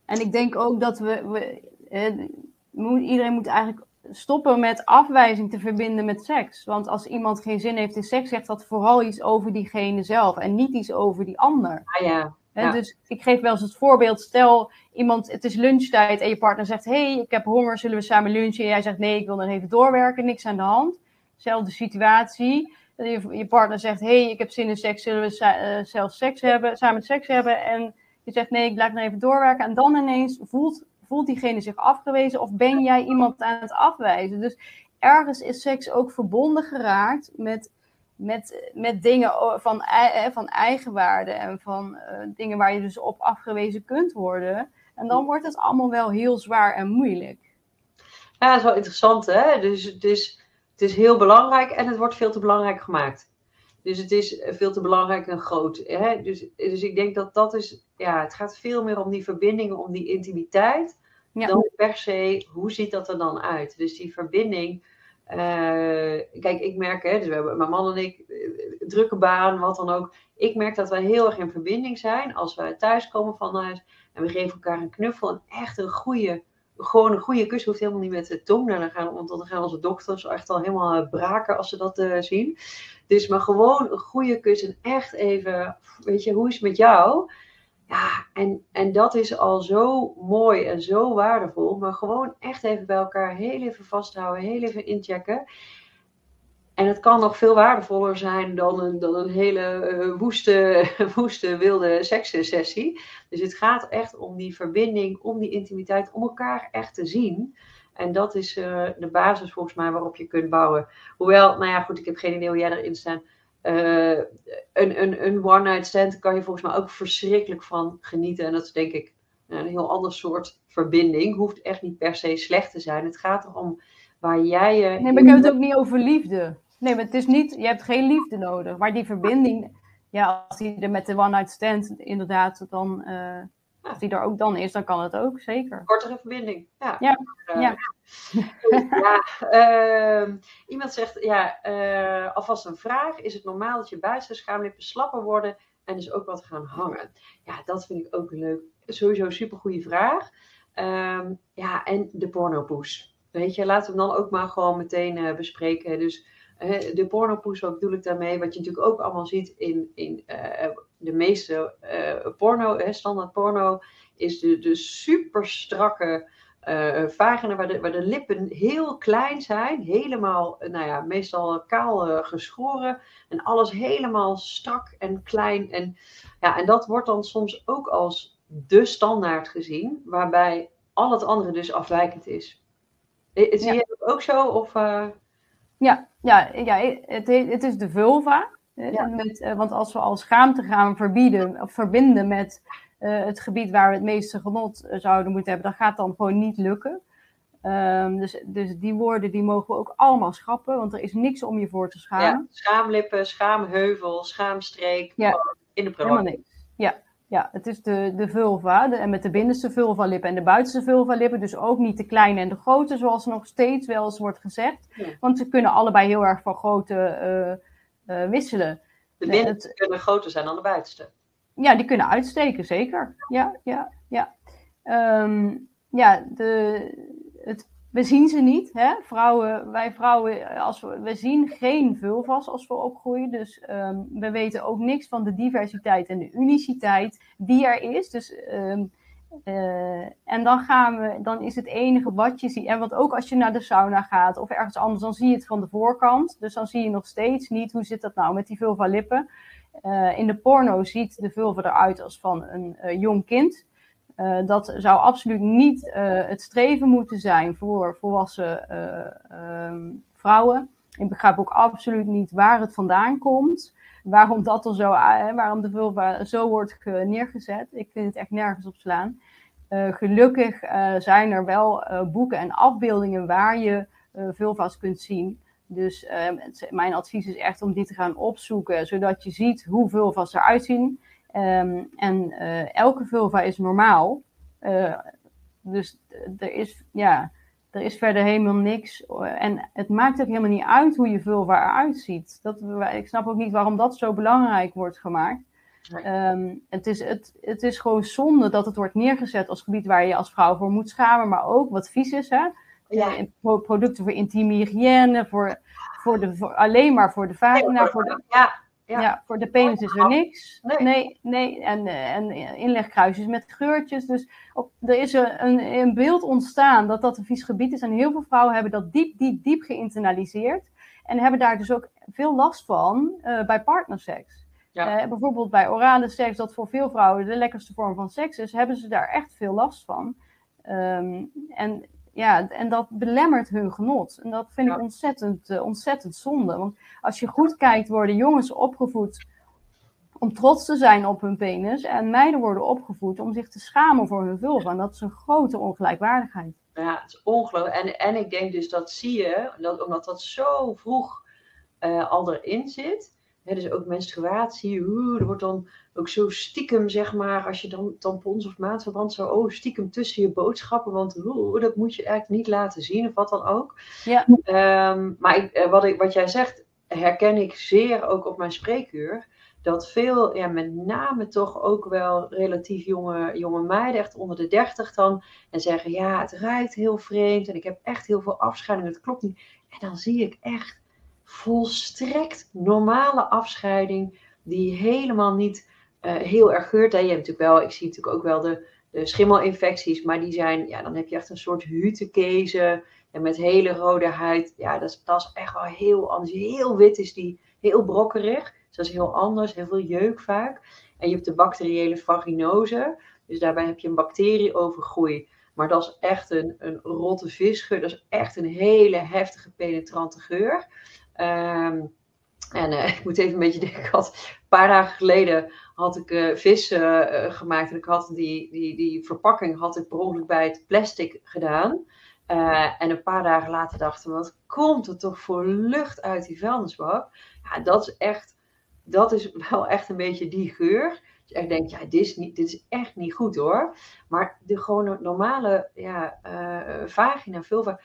en ik denk ook dat we, we eh, iedereen moet eigenlijk stoppen met afwijzing te verbinden met seks. Want als iemand geen zin heeft in seks, zegt dat vooral iets over diegene zelf en niet iets over die ander. Ah, ja. Ja. Dus ik geef wel eens het voorbeeld: stel iemand, het is lunchtijd en je partner zegt: hey, ik heb honger, zullen we samen lunchen? En jij zegt: nee, ik wil nog even doorwerken, niks aan de hand. Zelfde situatie. Je, je partner zegt: hey, ik heb zin in seks, zullen we uh, zelf seks hebben, samen seks hebben? En je zegt: nee, ik blijf nog even doorwerken. En dan ineens voelt voelt diegene zich afgewezen of ben jij iemand aan het afwijzen? Dus ergens is seks ook verbonden geraakt met, met, met dingen van, van eigenwaarde en van uh, dingen waar je dus op afgewezen kunt worden. En dan wordt het allemaal wel heel zwaar en moeilijk. Ja, dat is wel interessant, hè? Dus het is, het is heel belangrijk en het wordt veel te belangrijk gemaakt. Dus het is veel te belangrijk en groot. Hè? Dus, dus ik denk dat dat is, ja, het gaat veel meer om die verbindingen, om die intimiteit. Ja. Dan per se, hoe ziet dat er dan uit? Dus die verbinding. Uh, kijk, ik merk, hè, dus we hebben, mijn man en ik, uh, drukke baan, wat dan ook. Ik merk dat wij heel erg in verbinding zijn als we thuis komen van huis. En we geven elkaar een knuffel. En echt een goede, gewoon een goede kus. Hoeft helemaal niet met de tong. Nou, dan gaan, want dan gaan onze dokters echt al helemaal braken als ze dat zien. Dus maar gewoon een goede kus. En echt even, weet je, hoe is het met jou? Ja, en, en dat is al zo mooi en zo waardevol. Maar gewoon echt even bij elkaar heel even vasthouden, heel even inchecken. En het kan nog veel waardevoller zijn dan een, dan een hele uh, woeste, woeste, wilde sekssessie. Dus het gaat echt om die verbinding, om die intimiteit, om elkaar echt te zien. En dat is de basis volgens mij waarop je kunt bouwen. Hoewel, nou ja, goed, ik heb geen idee hoe jij erin staat. Een, een, een one-night stand kan je volgens mij ook verschrikkelijk van genieten. En dat is denk ik een heel ander soort verbinding. Hoeft echt niet per se slecht te zijn. Het gaat erom waar jij je. Nee, maar ik heb het ook niet over liefde. Nee, maar het is niet, je hebt geen liefde nodig. Maar die verbinding, ja, als die er met de one-night stand inderdaad dan, uh, als die er ook dan is, dan kan het ook, zeker. Kortere verbinding, ja. Ja, uh, ja. ja uh, iemand zegt, ja, uh, alvast een vraag. Is het normaal dat je buitenste schaamlippen slapper worden en dus ook wat gaan hangen? Ja, dat vind ik ook leuk. Sowieso een supergoeie vraag. Ehm, ja, en de pornopoes. Weet je, laten we hem dan ook maar gewoon meteen uh, bespreken. Dus de pornopoes, wat bedoel ik daarmee? Wat je natuurlijk ook allemaal ziet in, in uh, de meeste porno, standaard porno, is de, de super strakke vagina waar de, waar de lippen heel klein zijn. Helemaal, nou ja, meestal kaal geschoren. En alles helemaal strak en klein. En, ja, en dat wordt dan soms ook als de standaard gezien, waarbij al het andere dus afwijkend is. Zie ja. je dat ook zo? Of, uh... Ja, ja, ja het, het is de vulva. Ja. Met, uh, want als we al schaamte gaan verbieden of verbinden met uh, het gebied waar we het meeste genot zouden moeten hebben, dan gaat dan gewoon niet lukken. Um, dus, dus die woorden die mogen we ook allemaal schrappen, want er is niks om je voor te schamen. Ja, schaamlippen, schaamheuvel, schaamstreek, ja. in de Helemaal niks. Ja, ja, het is de, de vulva, de, en met de binnenste vulva-lippen en de buitenste vulva-lippen. Dus ook niet de kleine en de grote, zoals nog steeds wel eens wordt gezegd. Want ze kunnen allebei heel erg van uh, wisselen. De binnenste kunnen groter zijn dan de buitenste. Ja, die kunnen uitsteken, zeker. Ja, ja, ja. Um, ja, de, het we zien ze niet. Hè? Vrouwen, wij vrouwen, als we, we zien geen vulvas als we opgroeien. Dus um, we weten ook niks van de diversiteit en de uniciteit die er is. Dus, um, uh, en dan, gaan we, dan is het enige wat je ziet. En wat ook als je naar de sauna gaat of ergens anders, dan zie je het van de voorkant. Dus dan zie je nog steeds niet hoe zit dat nou met die vulva lippen. Uh, in de porno ziet de vulva eruit als van een uh, jong kind. Dat zou absoluut niet het streven moeten zijn voor volwassen um, vrouwen. Ik begrijp ook absoluut niet waar het vandaan komt. Waarom dat er zo, waarom de vulva zo wordt neergezet. Ik vind het echt nergens op slaan. gelukkig zijn er wel boeken en afbeeldingen waar je vulva's kunt zien. Dus ehm, mijn advies is echt om die te gaan opzoeken, zodat je ziet hoe vulva's eruit zien. Um, en elke vulva is normaal. Dus er is, ja, er is verder helemaal niks. En het maakt ook helemaal niet uit hoe je vulva eruit ziet. Dat, ik snap ook niet waarom dat zo belangrijk wordt gemaakt. Nee. Um, het, is, het, het is gewoon zonde dat het wordt neergezet als gebied waar je als vrouw voor moet schamen, maar ook wat vies is. Hè? Ja. Producten voor intieme hygiëne, voor, voor de, voor, alleen maar voor de vagina. Voor de, ja, ja. ja. voor de penis is er niks. Nee, nee. nee. En, en inlegkruisjes met geurtjes. Dus op, er is een, een beeld ontstaan dat dat een vies gebied is. En heel veel vrouwen hebben dat diep, diep, diep geïnternaliseerd. En hebben daar dus ook veel last van uh, bij partnerseks. Ja. Uh, bijvoorbeeld bij orale seks, dat voor veel vrouwen de lekkerste vorm van seks is, hebben ze daar echt veel last van. Um, en ja, en dat belemmert hun genot. En dat vind ik ontzettend, uh, ontzettend zonde. Want als je goed kijkt, worden jongens opgevoed om trots te zijn op hun penis. En meiden worden opgevoed om zich te schamen voor hun vulva. En dat is een grote ongelijkwaardigheid. Ja, het is ongelooflijk. En, en ik denk dus dat zie je, dat, omdat dat zo vroeg uh, al erin zit. Hè, dus ook menstruatie, oeh, er wordt dan ook zo stiekem, zeg maar, als je dan tampons of maandverband zo, oh, stiekem tussen je boodschappen, want dat moet je eigenlijk niet laten zien of wat dan ook. Ja. Um, maar ik, wat, ik, wat jij zegt, herken ik zeer ook op mijn spreekuur. Dat veel, ja, met name toch ook wel relatief jonge, jonge meiden, echt onder de dertig dan, en zeggen, ja, het ruikt heel vreemd en ik heb echt heel veel afscheiding, het klopt niet. En dan zie ik echt volstrekt normale afscheiding, die helemaal niet heel erg geurt. Hè. Je hebt natuurlijk wel, ik zie natuurlijk ook wel de, de schimmelinfecties, maar die zijn, ja, dan heb je echt een soort hutekezen en met hele rode huid. Ja, dat is, dat is echt wel heel anders. Heel wit is die, heel brokkerig. Dus dat is heel anders, heel veel jeuk vaak. En je hebt de bacteriële vaginose, dus daarbij heb je een bacterieovergroei. Maar dat is echt een, een rotte visgeur. Dat is echt een hele heftige, penetrante geur. Ehm, en ik moet even een beetje denken. Een paar dagen geleden had ik uh, vis uh, gemaakt. En ik had die, die, die verpakking had ik per ongeluk bij het plastic gedaan. En een paar dagen later dachten we, wat komt er toch voor lucht uit die vuilnisbak? Ja, dat is echt, dat is wel echt een beetje die geur. Dat je echt ja, dit is, niet, dit is echt niet goed hoor. Maar de gewoon normale ja, vagina, vulva,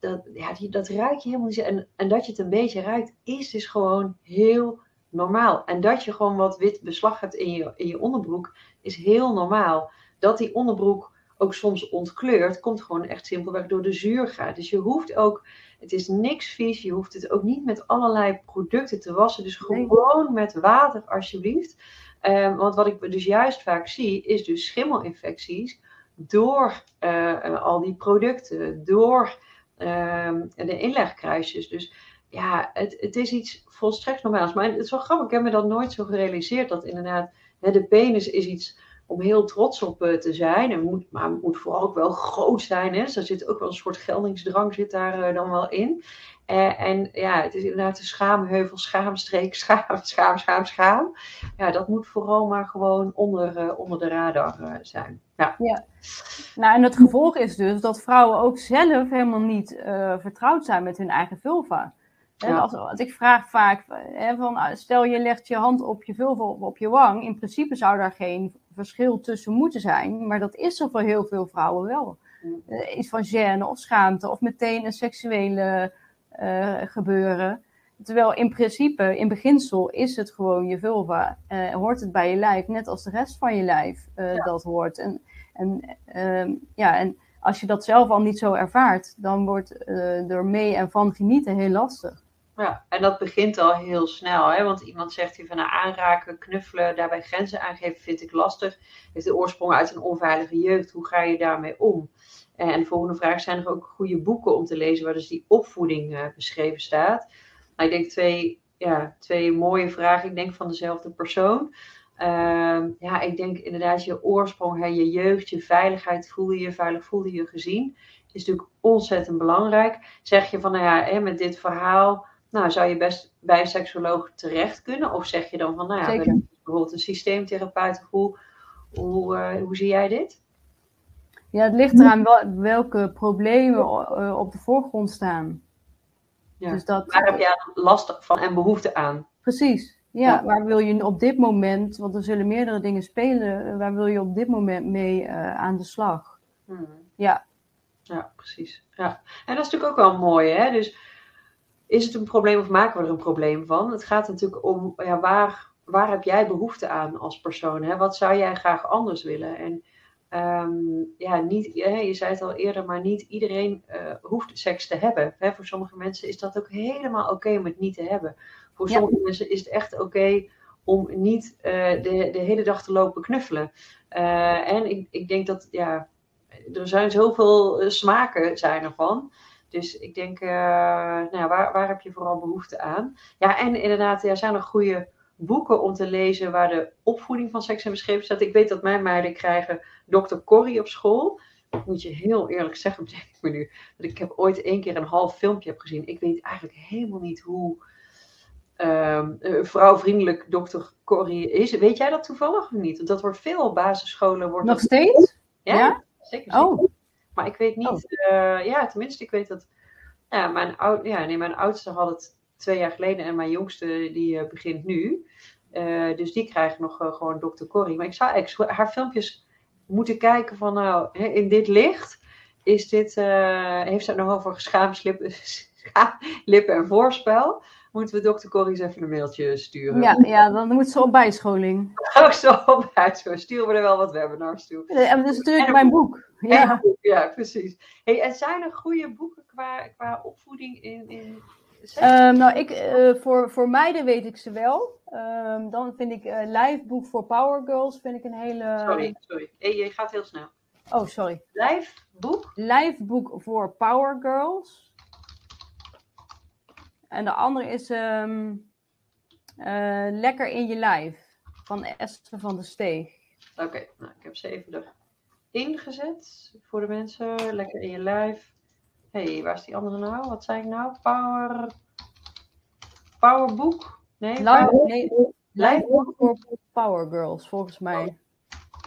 dat, ja, die, dat ruik je helemaal niet. En, en dat je het een beetje ruikt, is dus gewoon heel normaal. En dat je gewoon wat wit beslag hebt in je, in je onderbroek, is heel normaal. Dat die onderbroek ook soms ontkleurt, komt gewoon echt simpelweg door de zuurgraad. Dus je hoeft ook, het is niks vies, je hoeft het ook niet met allerlei producten te wassen. Dus gewoon met water alsjeblieft. Um, want wat ik dus juist vaak zie, is dus schimmelinfecties door uh, al die producten, door uh, de inlegkruisjes. Dus ja, het, het is iets volstrekt normaals. Maar het is wel grappig, ik heb me dat nooit zo gerealiseerd dat inderdaad hè, de penis is iets om heel trots op uh, te zijn. En moet, maar moet vooral ook wel groot zijn. Hè? Dus er zit ook wel een soort geldingsdrang zit daar uh, dan wel in. Uh, en ja, het is inderdaad de schaamheuvel, schaamstreek, schaam, schaam, schaam, schaam. Ja, dat moet vooral maar gewoon onder, onder de radar zijn. Ja. ja. Nou, en het gevolg is dus dat vrouwen ook zelf helemaal niet vertrouwd zijn met hun eigen vulva. Ja. Als, als, ik vraag vaak, hè, van, stel je legt je hand op je vulva op, op je wang. In principe zou daar geen verschil tussen moeten zijn. Maar dat is er voor heel veel vrouwen wel. Uh, iets van gêne of schaamte of meteen een seksuele uh, gebeuren. Terwijl in principe, in beginsel, is het gewoon je vulva. Uh, hoort het bij je lijf, net als de rest van je lijf ja. dat hoort. En, en, ehm, ja, en als je dat zelf al niet zo ervaart, dan wordt er mee en van genieten heel lastig. Ja, en dat begint al heel snel. Hè? Want iemand zegt hier van nou, aanraken, knuffelen, daarbij grenzen aangeven vind ik lastig. Heeft de oorsprong uit een onveilige jeugd. Hoe ga je daarmee om? En de volgende vraag, zijn er ook goede boeken om te lezen waar dus die opvoeding uh, beschreven staat? Nou, ik denk twee, ja, twee mooie vragen. Ik denk van dezelfde persoon. Uh, ja, ik denk inderdaad je oorsprong, hè, je jeugd, je veiligheid, voel je veilig, voel je je gezien. Is natuurlijk ontzettend belangrijk. Zeg je van, nou ja, hè, met dit verhaal nou, zou je best bij een seksoloog terecht kunnen? Of zeg je dan van, nou ja, bijvoorbeeld een systeemtherapeut, hoe, hoe, uh, hoe zie jij dit? Ja, het ligt eraan wel, welke problemen uh, op de voorgrond staan. Ja. Dus dat, waar heb jij last van en behoefte aan? Precies. Ja, ja, waar wil je op dit moment, want er zullen meerdere dingen spelen, waar wil je op dit moment mee uh, aan de slag? Hmm. Ja. Ja, precies. Ja. En dat is natuurlijk ook wel mooi, hè? Dus is het een probleem of maken we er een probleem van? Het gaat natuurlijk om ja, waar, waar heb jij behoefte aan als persoon? Hè? Wat zou jij graag anders willen? En um, ja, niet, je zei het al eerder, maar niet iedereen uh, hoeft seks te hebben. Hè? Voor sommige mensen is dat ook helemaal oké okay om het niet te hebben. Voor sommige ja. mensen is het echt oké okay om niet uh, de, de hele dag te lopen knuffelen. Uh, en ik, ik denk dat, ja, er zijn zoveel smaken zijn ervan. Dus ik denk, uh, nou, waar, waar heb je vooral behoefte aan? Ja, en inderdaad, er zijn er goede boeken om te lezen waar de opvoeding van seks en beschreven staat. Ik weet dat mijn meiden krijgen Dr. Corrie op school. Dat moet je heel eerlijk zeggen, bedenk ik me nu. Dat ik heb ooit één keer een half filmpje heb gezien. Ik weet eigenlijk helemaal niet hoe um, vrouwvriendelijk Dr. Corrie is. Weet jij dat toevallig of niet? Want dat wordt veel op basisscholen. Wordt Nog steeds? Ja, ja? zeker. zeker. Oh. Maar ik weet niet, oh. uh, ja, tenminste, ik weet dat. Ja, mijn, oud, ja, nee, mijn oudste had het twee jaar geleden en mijn jongste die uh, begint nu. Uh, dus die krijgt nog gewoon Dr. Corrie. Maar ik zou eigenlijk haar filmpjes moeten kijken van, nou, in dit licht is dit, heeft ze het nog over geschaamslippen, lippen en voorspel? Moeten we dokter Corrie eens even een mailtje sturen. Ja, ja dan moet ze op bijscholing. Ook zo op bijscholing. Sturen we er wel wat webinars toe. En dat is natuurlijk mijn boek. Ja. ja, precies. Hey, en zijn er goede boeken qua, qua opvoeding in... in um, nou, ik, uh, voor, voor meiden weet ik ze wel. Um, dan vind ik uh, Lijfboek voor Power Girls vind ik een hele... Sorry, sorry. Hey, je gaat heel snel. Oh, sorry. Lijfboek? Lijfboek voor Power Girls. En de andere is um, uh, Lekker in je lijf van Esther van der Steeg. Oké, okay, nou, ik heb ze even ingezet voor de mensen. Lekker in je lijf. Hé, hey, waar is die andere nou? Wat zei ik nou? Power. Powerboek? Nee, nee, Lijfboek voor Power Girls, volgens mij.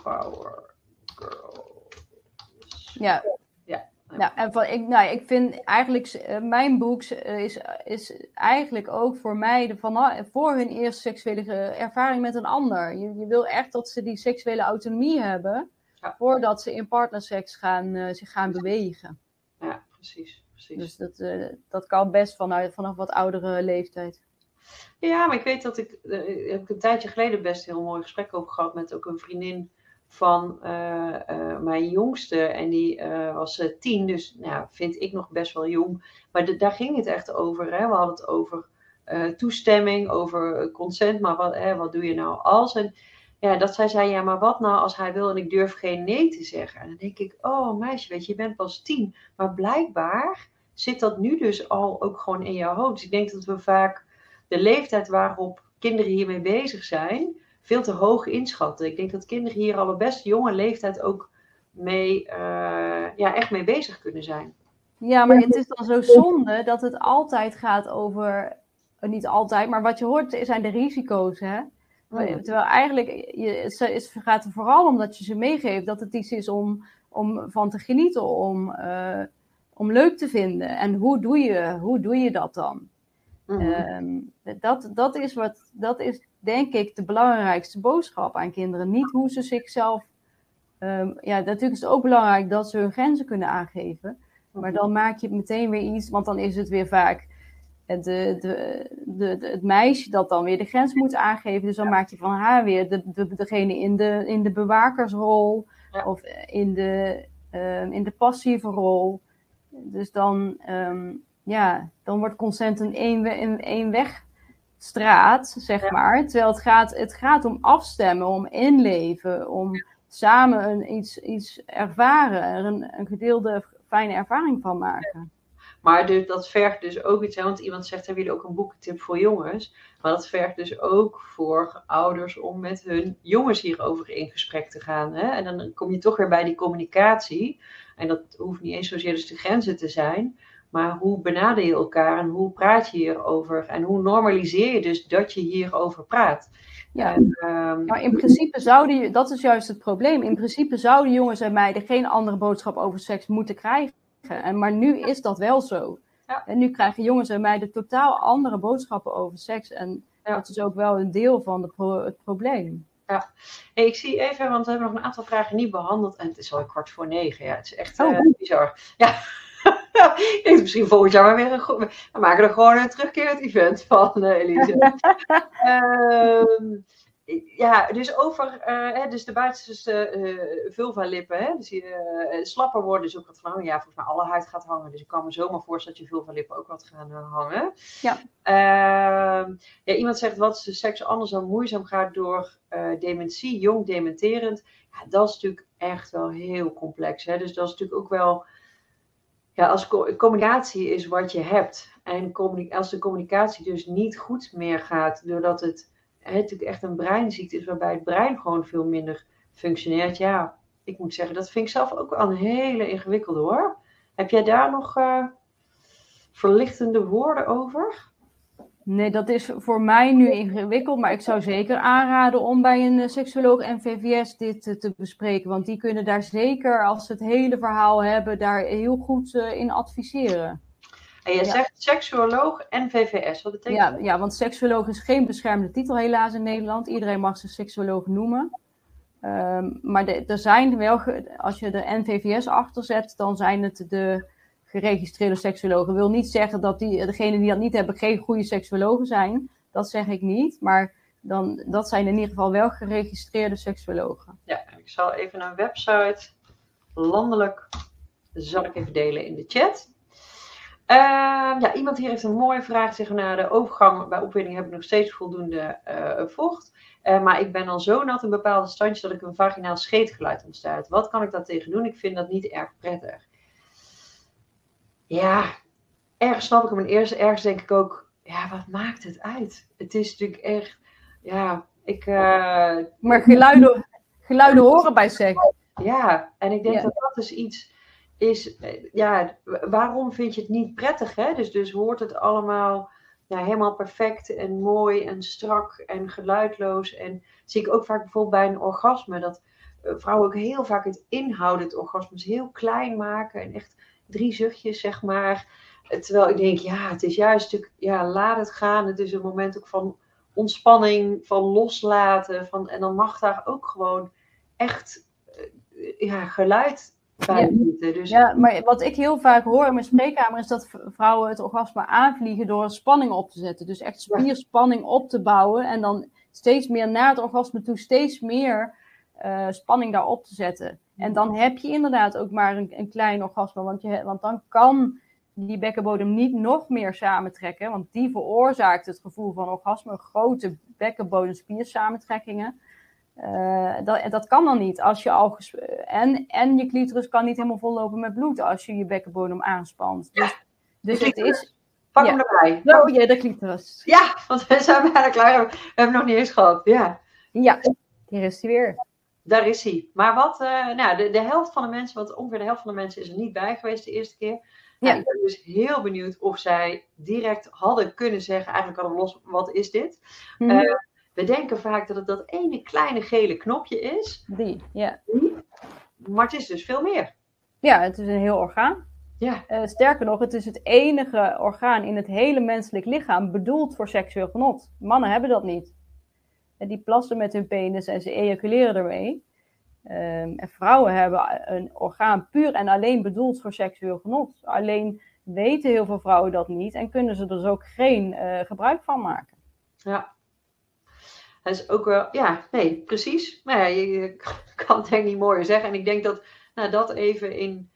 Power Girls. Ja. Ja. Ja, en van, ik, nou, ik vind eigenlijk, uh, mijn boek is, is eigenlijk ook voor mij de, van, voor hun eerste seksuele ervaring met een ander. Je, je wil echt dat ze die seksuele autonomie hebben, Ja. voordat ze in partnerseks gaan, eh, zich gaan bewegen. Ja, precies. precies. Dus dat, eh, dat kan best vanuit, vanaf wat oudere leeftijd. Ja, maar ik weet dat ik, heb een tijdje geleden best een heel mooi gesprek over gehad met ook een vriendin van uh, uh, mijn jongste. En die was tien, dus nou, vind ik nog best wel jong. Maar daar ging het echt over. Hè? We hadden het over toestemming, over consent. Maar wat, wat doe je nou als? En ja, dat zij zei, ja, maar wat nou als hij wil en ik durf geen nee te zeggen? En dan denk ik, oh meisje, weet je, je bent pas tien. Maar blijkbaar zit dat nu dus al ook gewoon in jouw hoofd. Dus ik denk dat we vaak de leeftijd waarop kinderen hiermee bezig zijn, veel te hoog inschatten. Ik denk dat kinderen hier al op best jonge leeftijd ook mee, uh, ja, echt mee bezig kunnen zijn. Ja, maar het is dan zo zonde dat het altijd gaat over, niet altijd, maar wat je hoort zijn de risico's, hè? Terwijl eigenlijk, je, het gaat er vooral om dat je ze meegeeft dat het iets is om, om van te genieten, om, uh, om leuk te vinden. En hoe doe je, hoe doe je dat dan? Mm-hmm. Um, dat, dat, is wat, dat is denk ik de belangrijkste boodschap aan kinderen. Niet hoe ze zichzelf. Um, ja, natuurlijk is het ook belangrijk dat ze hun grenzen kunnen aangeven. Maar dan maak je meteen weer iets, want dan is het weer vaak de, de, de, het meisje dat dan weer de grens moet aangeven. Dus dan maak je van haar weer de, de, degene in de, in de bewakersrol Ja. of in de, um, in de passieve rol. Dus dan, um, ja, dan wordt consent een één, één wegstraat, zeg Ja. maar. Terwijl het gaat, het gaat om afstemmen, om inleven, om samen een, iets, iets ervaren, er een, een gedeelde fijne ervaring van maken. Maar dus, dat vergt dus ook iets, hè, want iemand zegt, hebben jullie ook een boekentip voor jongens? Maar dat vergt dus ook voor ouders om met hun jongens hierover in gesprek te gaan. Hè? En dan kom je toch weer bij die communicatie. En dat hoeft niet eens zozeer dus de grenzen te zijn. Maar hoe benader je elkaar en hoe praat je hierover? En hoe normaliseer je dus dat je hierover praat? Ja. En, ehm, Maar in principe zouden dat is juist het probleem. In principe zouden jongens en meiden geen andere boodschap over seks moeten krijgen. En, maar nu is dat wel zo. Ja. En nu krijgen jongens en meiden totaal andere boodschappen over seks. En Ja. dat is ook wel een deel van de pro- het probleem. Hey, ik zie even, want we hebben nog een aantal vragen niet behandeld. En het is al kwart voor negen. Ja, het is echt Oh. eh, bizar. Ja. ik denk misschien volgend jaar maar weer een goed. We maken er gewoon een terugkerend event van, eh, Elise. Ehm, ja, dus over eh, hè, dus de buitenste eh vulva-lippen. Hè, dus die slapper worden. Dus ook wat van, oh ja, volgens mij alle huid gaat hangen. Dus ik kan me zomaar voorstellen dat je vulva-lippen ook wat gaan hangen. Ja. Ehm, ja, iemand zegt, wat is de seks anders dan moeizaam gaat door dementie, jong dementerend. Ja, dat is natuurlijk echt wel heel complex. Hè? Dus dat is natuurlijk ook wel... Ja, als co- communicatie is wat je hebt. En als de communicatie dus niet goed meer gaat, doordat het, hè, natuurlijk echt een breinziekte is, waarbij het brein gewoon veel minder functioneert. Ja, ik moet zeggen, dat vind ik zelf ook wel een hele ingewikkelde hoor. Heb jij daar nog eh, verlichtende woorden over? Nee, dat is voor mij nu ingewikkeld. Maar ik zou zeker aanraden om bij een eh, seksuoloog en VVS dit eh, te bespreken. Want die kunnen daar zeker, als ze het hele verhaal hebben, daar heel goed eh, in adviseren. En je Ja. zegt seksuoloog en VVS. Wat betekent Ja, dat? ja, want seksuoloog is geen beschermde titel helaas in Nederland. Iedereen mag zich seksuoloog noemen. Ehm, maar de- er zijn wel, als je de NVVS achter zet, dan zijn het de geregistreerde seksuologen. wil niet zeggen dat die, degenen die dat niet hebben geen goede seksuologen zijn. Dat zeg ik niet. Maar dan, dat zijn in ieder geval wel geregistreerde seksuologen. Ja, ik zal even een website landelijk zal ik even delen in de chat. Ehm, ja, iemand hier heeft een mooie vraag. Zeggen na de overgang bij opwinding heb ik nog steeds voldoende eh, vocht. Eh, maar ik ben al zo nat in bepaalde standjes dat ik een vaginaal scheetgeluid ontstaat. Wat kan ik daar tegen doen? Ik vind dat niet erg prettig. Ja, ergens snap ik hem. En eerst, ergens denk ik ook, ja, wat maakt het uit? Het is natuurlijk echt, ja, ik... eh, Maar geluiden, geluiden horen bij seks. Ja, en ik denk dat dat dus iets is, eh, ja, waarom vind je het niet prettig? Hè? Dus, dus hoort het allemaal ja, helemaal perfect en mooi en strak en geluidloos. En zie ik ook vaak bijvoorbeeld bij een orgasme, dat eh, vrouwen ook heel vaak het inhoudend orgasmes heel klein maken en echt drie zuchtjes, zeg maar. Terwijl ik denk, ja, het is juist ja, laat het gaan. Het is een moment ook van ontspanning, van loslaten. Van, en dan mag daar ook gewoon echt eh, ja, geluid bij ja. Dus... ja, maar wat ik heel vaak hoor in mijn spreekkamer is dat vrouwen het orgasme aanvliegen door spanning op te zetten. Dus echt spierspanning op te bouwen en dan steeds meer naar het orgasme toe, steeds meer uh, spanning daarop te zetten. En dan heb je inderdaad ook maar een, een klein orgasme, want, je, want dan kan die bekkenbodem niet nog meer samentrekken, want die veroorzaakt het gevoel van orgasme, grote bekkenbodemspiersamentrekkingen. Uh, dat, dat kan dan niet. Als je al en, en je clitoris kan niet helemaal vollopen met bloed als je je bekkenbodem aanspant. Dus, dus het is. Pak hem erbij. Oh ja, de clitoris. Ja, want we zijn bijna klaar. We hebben nog niet eens gehad. Ja, ja hier is hij weer. Daar is hij. Maar wat, uh, nou, de, de helft van de mensen, want ongeveer de helft van de mensen is er niet bij geweest de eerste keer. Ja. ik ben dus heel benieuwd of zij direct hadden kunnen zeggen, eigenlijk hadden we los, wat is dit? Mm -hmm. uh, we denken vaak dat het dat ene kleine gele knopje is. Die, ja. Maar het is dus veel meer. Ja, het is een heel orgaan. Ja. Uh, sterker nog, het is het enige orgaan in het hele menselijk lichaam bedoeld voor seksueel genot. Mannen hebben dat niet. Die plassen met hun penis en ze ejaculeren ermee. Um, en vrouwen hebben een orgaan puur en alleen bedoeld voor seksueel genot. Alleen weten heel veel vrouwen dat niet en kunnen ze er dus ook geen uh, gebruik van maken. Ja. Is ook wel, ja, nee, precies. Maar ja, je, je kan het denk ik niet mooier zeggen. En ik denk dat nou, dat even in,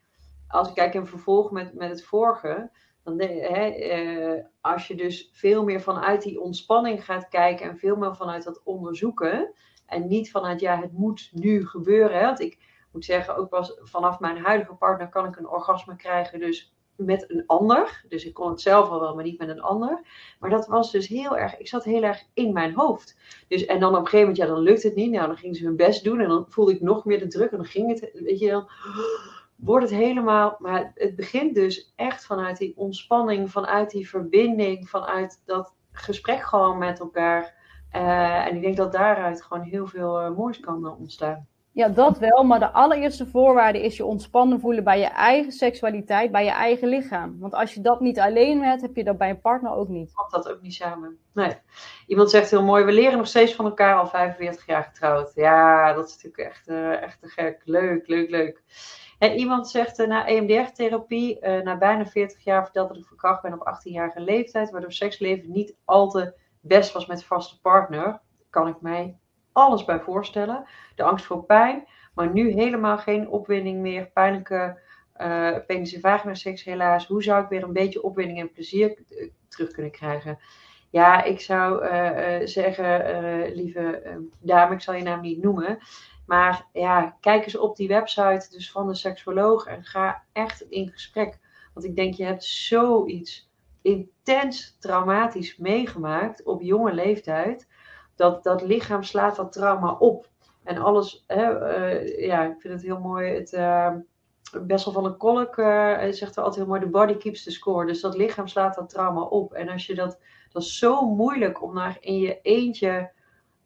als ik kijk in vervolg met, met het vorige, dan, hè, eh, als je dus veel meer vanuit die ontspanning gaat kijken en veel meer vanuit dat onderzoeken en niet vanuit ja, het moet nu gebeuren. Want ik moet zeggen, ook pas vanaf mijn huidige partner kan ik een orgasme krijgen, dus met een ander. Dus ik kon het zelf al wel, maar niet met een ander. Maar dat was dus heel erg, ik zat heel erg in mijn hoofd. Dus, en dan op een gegeven moment, ja, dan lukt het niet. Nou, dan gingen ze hun best doen en dan voelde ik nog meer de druk en dan ging het, weet je, dan wordt het helemaal, maar het begint dus echt vanuit die ontspanning, vanuit die verbinding, vanuit dat gesprek gewoon met elkaar. Uh, en ik denk dat daaruit gewoon heel veel uh, moois kan uh, ontstaan. Ja, dat wel. Maar de allereerste voorwaarde is je ontspannen voelen bij je eigen seksualiteit, bij je eigen lichaam. Want als je dat niet alleen hebt, heb je dat bij een partner ook niet. Komt dat ook niet samen. Nee. Iemand zegt heel mooi, we leren nog steeds van elkaar al 45 jaar getrouwd. Ja, dat is natuurlijk echt, echt te gek. Leuk, leuk, leuk. En iemand zegt uh, na EMDR-therapie, uh, na bijna 40 jaar, verteld dat ik verkracht ben op 18-jarige leeftijd, waardoor seksleven niet al te best was met vaste partner. Kan ik mij alles bij voorstellen. De angst voor pijn, maar nu helemaal geen opwinding meer, pijnlijke uh, penis- en vagina seks helaas. Hoe zou ik weer een beetje opwinding en plezier terug kunnen krijgen? Ja, ik zou zeggen, lieve dame, ik zal je naam niet noemen. Maar ja, kijk eens op die website dus van de seksuoloog en ga echt in gesprek. Want ik denk, je hebt zoiets intens traumatisch meegemaakt op jonge leeftijd. Dat dat lichaam slaat dat trauma op. En alles, hè, uh, ja, ik vind het heel mooi. Het, uh, Bessel van de Kolk uh, zegt er altijd heel mooi: the body keeps the score. Dus dat lichaam slaat dat trauma op. En als je dat, dat is zo moeilijk om naar in je eentje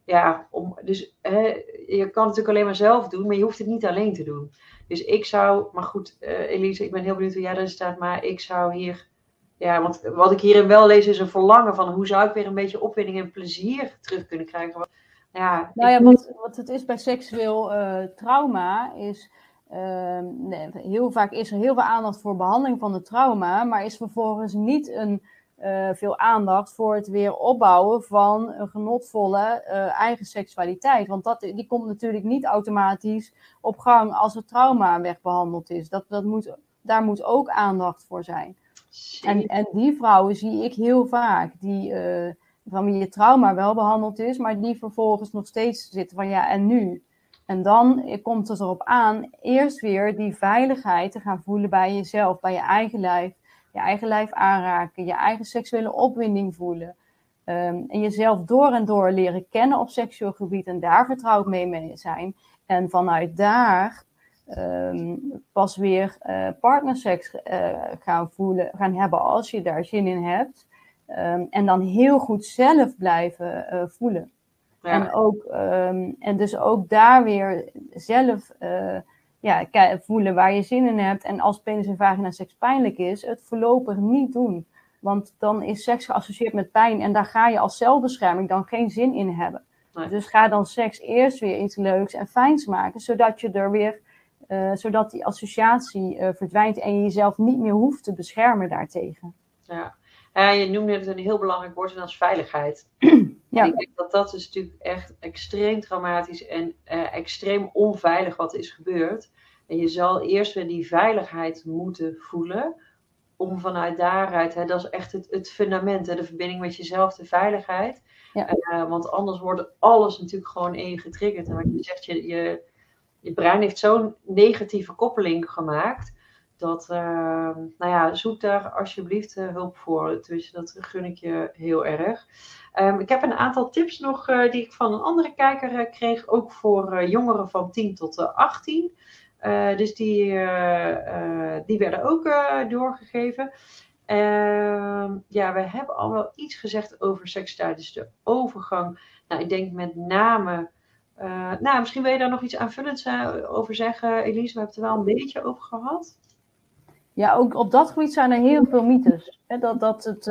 ja, om, dus hè, je kan het natuurlijk alleen maar zelf doen, maar je hoeft het niet alleen te doen. Dus ik zou, maar goed, uh, Elise, ik ben heel benieuwd hoe jij erin staat, maar ik zou hier, ja, want wat ik hierin wel lees is een verlangen van hoe zou ik weer een beetje opwinding en plezier terug kunnen krijgen. Ja, nou ja, wat, wat het is bij seksueel uh, trauma is, uh, nee, heel vaak is er heel veel aandacht voor behandeling van het trauma, maar is vervolgens niet een uh, veel aandacht voor het weer opbouwen van een genotvolle uh, eigen seksualiteit. Want dat, die komt natuurlijk niet automatisch op gang als het trauma wegbehandeld is. Dat, dat moet, daar moet ook aandacht voor zijn. En, en die vrouwen zie ik heel vaak, die, uh, van wie het trauma wel behandeld is, maar die vervolgens nog steeds zitten van ja, en nu? En dan komt het erop aan eerst weer die veiligheid te gaan voelen bij jezelf, bij je eigen lijf je eigen lijf aanraken, je eigen seksuele opwinding voelen. Um, en jezelf door en door leren kennen op seksueel gebied en daar vertrouwd mee, mee zijn. En vanuit daar ehm, pas weer uh, partnerseks gaan voelen, gaan hebben als je daar zin in hebt. Ehm, en dan heel goed zelf blijven voelen. En, ook, ehm, en dus ook daar weer zelf ja, voelen waar je zin in hebt. En als penis en vagina seks pijnlijk is, het voorlopig niet doen. Want dan is seks geassocieerd met pijn en daar ga je als zelfbescherming dan geen zin in hebben. Dus ga dan seks eerst weer iets leuks en fijns maken, zodat je er weer, uh, zodat die associatie uh, verdwijnt en je jezelf niet meer hoeft te beschermen daartegen. Ja. ja, je noemde het een heel belangrijk woord en dat is veiligheid. ja. ik denk dat dat is natuurlijk echt extreem traumatisch en uh, extreem onveilig wat is gebeurd. En je zal eerst weer die veiligheid moeten voelen om vanuit daaruit, hè, dat is echt het, het fundament, hè, de verbinding met jezelf, de veiligheid. Ja. Uh, want anders wordt alles natuurlijk gewoon in je getriggerd. En wat je zegt, je, je, je brein heeft zo'n negatieve koppeling gemaakt. Dat, uh, nou ja, zoek daar alsjeblieft uh, hulp voor. Dus dat gun ik je heel erg. Um, ik heb een aantal tips nog die ik van een andere kijker kreeg. Ook voor jongeren van 10 tot 18. Uh, dus die, die werden ook doorgegeven. Ehm, ja, we hebben al wel iets gezegd over seks tijdens de overgang. Nou, ik denk met name. nou, misschien wil je daar nog iets aanvullends over zeggen, Elise. We hebben het er wel een beetje over gehad. Ja, ook op dat gebied zijn er heel veel mythes. Dat, dat, het,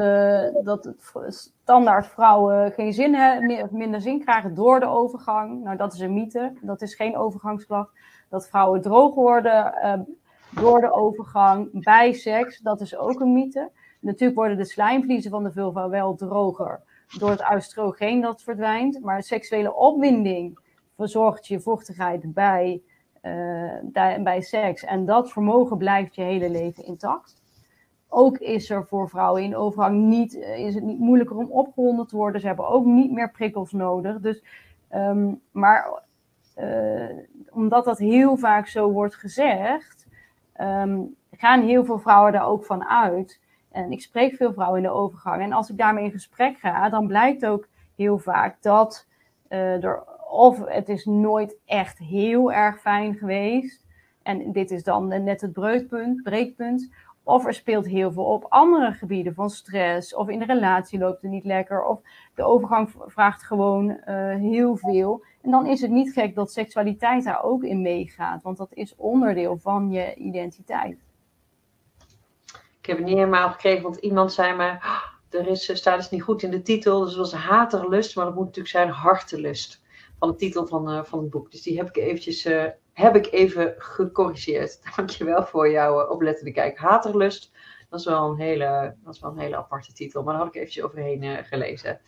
dat het standaard vrouwen geen zin hebben, minder zin krijgen door de overgang. Nou, dat is een mythe. Dat is geen overgangsklacht dat vrouwen droog worden ehm, door de overgang bij seks. Dat is ook een mythe. Natuurlijk worden de slijmvliezen van de vulva wel droger door het oestrogeen dat verdwijnt. Maar seksuele opwinding verzorgt je vochtigheid bij, uh, bij seks. En dat vermogen blijft je hele leven intact. Ook is er voor vrouwen in overgang niet, eh, is het niet moeilijker om opgewonden te worden. Ze hebben ook niet meer prikkels nodig. Dus, um, maar uh, omdat dat heel vaak zo wordt gezegd, um, gaan heel veel vrouwen daar ook van uit. En ik spreek veel vrouwen in de overgang. En als ik daarmee in gesprek ga, dan blijkt ook heel vaak dat uh, er, of het is nooit echt heel erg fijn geweest. En dit is dan net het breukpunt, breekpunt. Of er speelt heel veel op andere gebieden van stress. Of in de relatie loopt het niet lekker. Of de overgang vraagt gewoon uh, heel veel. En dan is het niet gek dat seksualiteit daar ook in meegaat. Want dat is onderdeel van je identiteit. Ik heb het niet helemaal gekregen, want iemand zei me... Ah, er is, staat dus niet goed in de titel. Dus het was haterlust, maar dat moet natuurlijk zijn hartelust. Van de titel van, uh, van het boek. Dus die heb ik eventjes... Uh, heb ik even gecorrigeerd. Dankjewel voor jouw uh, oplettende kijk. Haterlust, dat is, wel een hele, dat is wel een hele aparte titel. Maar daar had ik eventjes overheen gelezen.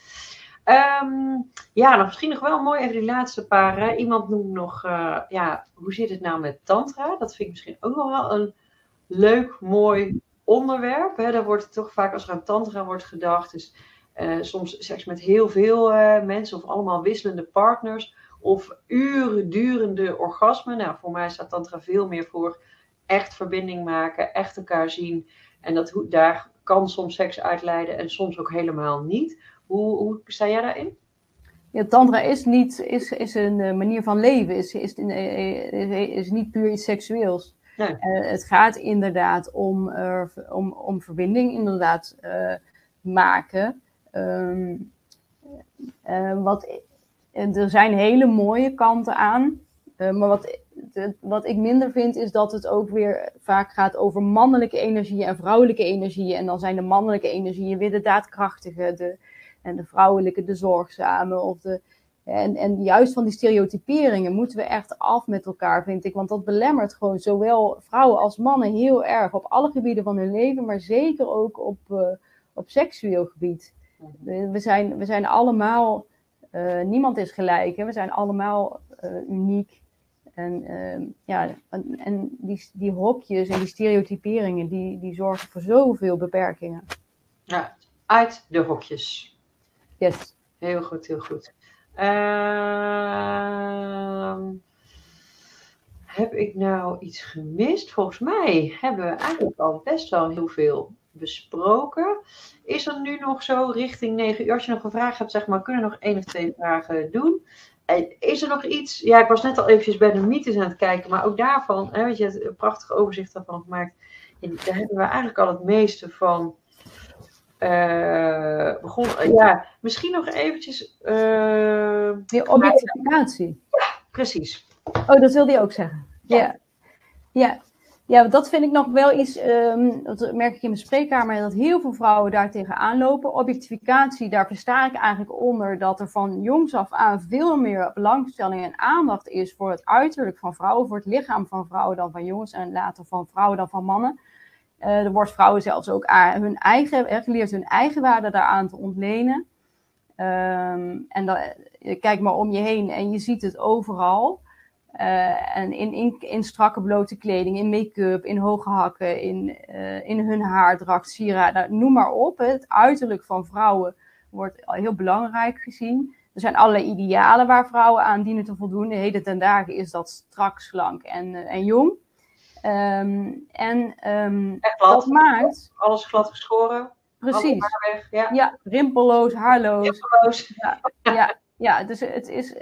Um, ja, nog, misschien nog wel mooi even die laatste paar. Iemand noemt nog, ja, hoe zit het nou met tantra? Dat vind ik misschien ook nog wel een leuk, mooi onderwerp. Hè. Daar wordt toch vaak als er aan tantra wordt gedacht. Dus uh, soms seks met heel veel uh, mensen of allemaal wisselende partners. Of uren durende orgasmen. Nou, voor mij staat tantra veel meer voor echt verbinding maken, echt elkaar zien. En dat, daar kan soms seks uitleiden en soms ook helemaal niet. Hoe, hoe sta jij daarin? Ja, tantra is, niet, is, is een eh, manier van leven, is, is, is, is niet puur iets seksueels. Nee. Uh, het gaat inderdaad om, uh, om, om verbinding inderdaad uh, maken. Um, wat, er zijn hele mooie kanten aan. maar wat, wat ik minder vind is dat het ook weer vaak gaat over mannelijke energieën en vrouwelijke energieën. En dan zijn de mannelijke energieën weer de daadkrachtige, de, en de vrouwelijke, de zorgzame. Of de, en, en juist van die stereotyperingen moeten we echt af met elkaar, vind ik. Want dat belemmert gewoon zowel vrouwen als mannen heel erg op alle gebieden van hun leven, maar zeker ook op, op seksueel gebied. We zijn, we zijn allemaal, uh, niemand is gelijk, hè? we zijn allemaal uh, uniek. En, ehm, ja, en, en, die, die hokjes en die stereotyperingen, die, die zorgen voor zoveel beperkingen. Ja, uit de hokjes. Yes. Heel goed, heel goed. Uh, heb ik nou iets gemist? Volgens mij hebben we eigenlijk al best wel heel veel besproken. Is er nu nog zo richting 9 uur? Als je nog een vraag hebt, zeg maar, kunnen we nog één of twee vragen doen. is er nog iets? Ja, ik was net al eventjes bij de mythes aan het kijken, maar ook daarvan, hè, weet je, het prachtige overzicht daarvan gemaakt. Daar hebben we eigenlijk al het meeste van. Uh, begon, ja, misschien nog eventjes. Uh, Die objectificatie. Ja, precies. Oh, dat wilde je ook zeggen. Ja. ja. Ja, dat vind ik nog wel iets, um, dat merk ik in mijn spreekkamer, dat heel veel vrouwen daar tegenaan lopen. Objectificatie, daar versta ik eigenlijk onder dat er van jongs af aan veel meer belangstelling en aandacht is voor het uiterlijk van vrouwen, voor het lichaam van vrouwen dan van jongens en later van vrouwen dan van mannen. Uh, er wordt vrouwen zelfs ook hun eigen, geleerd hun eigen waarde daaraan te ontlenen. Um, en dan, kijk maar om je heen en je ziet het overal. Uh, en in, in, in, strakke blote kleding, in make-up, in hoge hakken, in, uh, in hun haardracht, sieraden, noem maar op. Het uiterlijk van vrouwen wordt heel belangrijk gezien. Er zijn allerlei idealen waar vrouwen aan dienen te voldoen. De hele ten dagen is dat strak, slank en, uh, en jong. Um, en um, dat maakt... Alles glad geschoren. Precies. Weg, ja. ja. rimpelloos, haarloos. Rimpelloos. Ja, ja, ja, dus het is...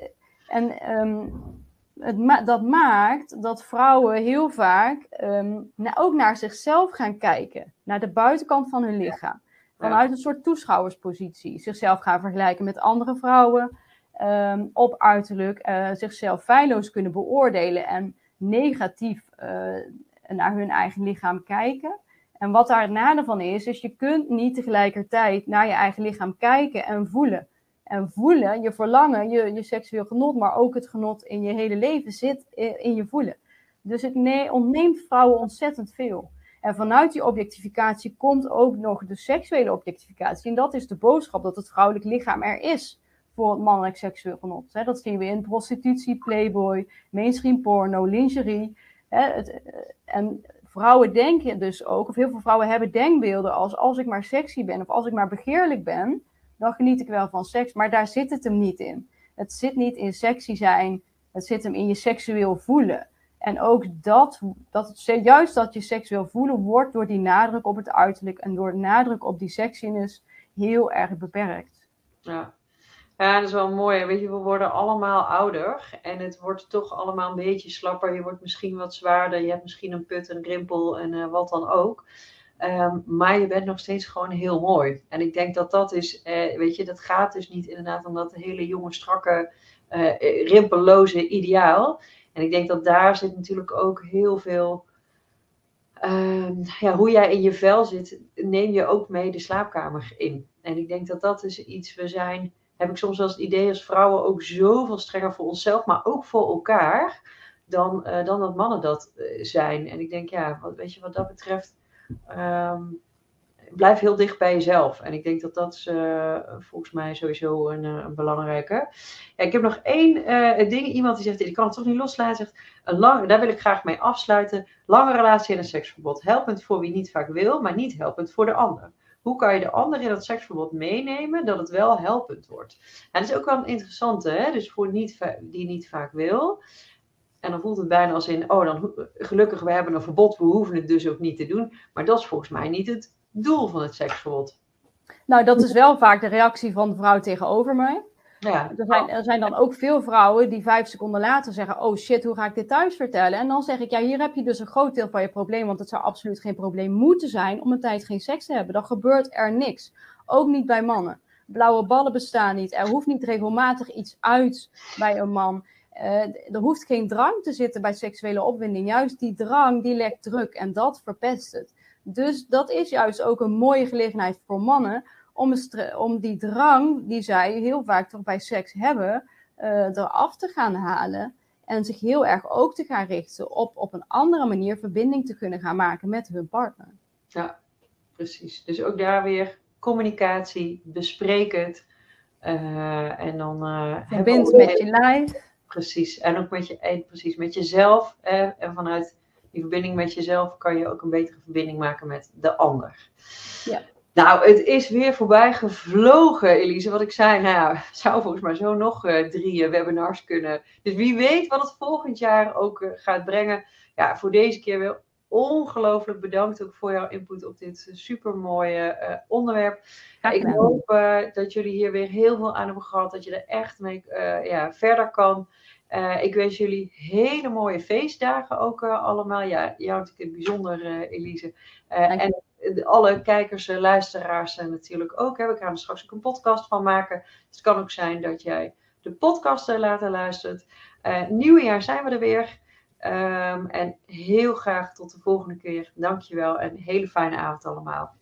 En um, het dat maakt dat vrouwen heel vaak um, ook naar zichzelf gaan kijken. Naar de buitenkant van hun lichaam. Vanuit een soort toeschouwerspositie. Zichzelf gaan vergelijken met andere vrouwen. Um, op uiterlijk. Uh, zichzelf feilloos kunnen beoordelen. En negatief uh, naar hun eigen lichaam kijken. En wat daar het nadeel van is, is je kunt niet tegelijkertijd naar je eigen lichaam kijken en voelen. En voelen, je verlangen, je, je seksueel genot, maar ook het genot in je hele leven zit in je voelen. Dus het nee, ontneemt vrouwen ontzettend veel. En vanuit die objectificatie komt ook nog de seksuele objectificatie. En dat is de boodschap dat het vrouwelijk lichaam er is voor het mannelijk seksueel genot. Dat zien we in prostitutie, playboy, mainstream porno, lingerie. En vrouwen denken dus ook, of heel veel vrouwen hebben denkbeelden als als ik maar sexy ben of als ik maar begeerlijk ben, dan geniet ik wel van seks. Maar daar zit het hem niet in. Het zit niet in sexy zijn, het zit hem in je seksueel voelen. En ook dat, dat juist dat je seksueel voelen wordt door die nadruk op het uiterlijk en door nadruk op die sexiness heel erg beperkt. Ja. Ja, dat is wel mooi. Weet je, we worden allemaal ouder en het wordt toch allemaal een beetje slapper. Je wordt misschien wat zwaarder, je hebt misschien een put, een grimpel en uh, wat dan ook. Um, maar je bent nog steeds gewoon heel mooi. En ik denk dat dat is, eh, weet je, dat gaat dus niet inderdaad om dat hele jonge, strakke, uh, rimpelloze ideaal. En ik denk dat daar zit natuurlijk ook heel veel, um, ja, hoe jij in je vel zit, neem je ook mee de slaapkamer in. En ik denk dat dat is iets, we zijn, heb ik soms wel het idee als vrouwen ook zoveel strenger voor onszelf, maar ook voor elkaar, dan, dan dat mannen dat zijn. En ik denk, ja, wat, weet je, wat dat betreft Um, blijf heel dicht bij jezelf. En ik denk dat dat is uh, volgens mij sowieso een, uh, een belangrijke. Ja, ik heb nog één uh, ding. Iemand die zegt, ik kan het toch niet loslaten. Zegt, een lang, daar wil ik graag mee afsluiten. Lange relatie en een seksverbod. Helpend voor wie niet vaak wil, maar niet helpend voor de ander. Hoe kan je de ander in dat seksverbod meenemen dat het wel helpend wordt? En dat is ook wel een interessante. Hè? Dus voor niet, die niet vaak wil. En dan voelt het bijna als in, oh, dan gelukkig, we hebben een verbod, we hoeven het dus ook niet te doen. Maar dat is volgens mij niet het doel van het seksverbod. Nou, dat is wel vaak de reactie van de vrouw tegenover mij. Ja. Er, zijn, er zijn dan ook veel vrouwen die vijf seconden later zeggen: Oh shit, hoe ga ik dit thuis vertellen? En dan zeg ik: Ja, hier heb je dus een groot deel van je probleem. Want het zou absoluut geen probleem moeten zijn om een tijd geen seks te hebben. Dan gebeurt er niks. Ook niet bij mannen. Blauwe ballen bestaan niet. Er hoeft niet regelmatig iets uit bij een man. Uh, er hoeft geen drang te zitten bij seksuele opwinding. Juist die drang, die lekt druk en dat verpest het. Dus dat is juist ook een mooie gelegenheid voor mannen om, om die drang die zij heel vaak toch bij seks hebben, uh, eraf te gaan halen. En zich heel erg ook te gaan richten op op een andere manier verbinding te kunnen gaan maken met hun partner. Ja, precies. Dus ook daar weer communicatie, bespreek het. Uh, en dan. Verbind met je lijf. Precies. En ook met, je, precies, met jezelf. en vanuit die verbinding met jezelf kan je ook een betere verbinding maken met de ander. Ja. Nou, het is weer voorbij gevlogen, Elise. Wat ik zei, nou ja, zou volgens mij zo nog uh, drie uh, webinars kunnen. Dus wie weet wat het volgend jaar ook uh, gaat brengen. Ja, voor deze keer wel ongelooflijk bedankt ook voor jouw input op dit super mooie onderwerp. ik hoop dat jullie hier weer heel veel aan hebben gehad. Dat je er echt mee ja, verder kan. ik wens jullie hele mooie feestdagen ook allemaal. Ja, jou natuurlijk in het bijzonder, Elise. en alle kijkers en luisteraars natuurlijk ook. Hè. We gaan er straks ook een podcast van maken. Dus het kan ook zijn dat jij de podcast later luistert. Uh, nieuwjaar zijn we er weer. Um, en heel graag tot de volgende keer. Dankjewel en een hele fijne avond allemaal.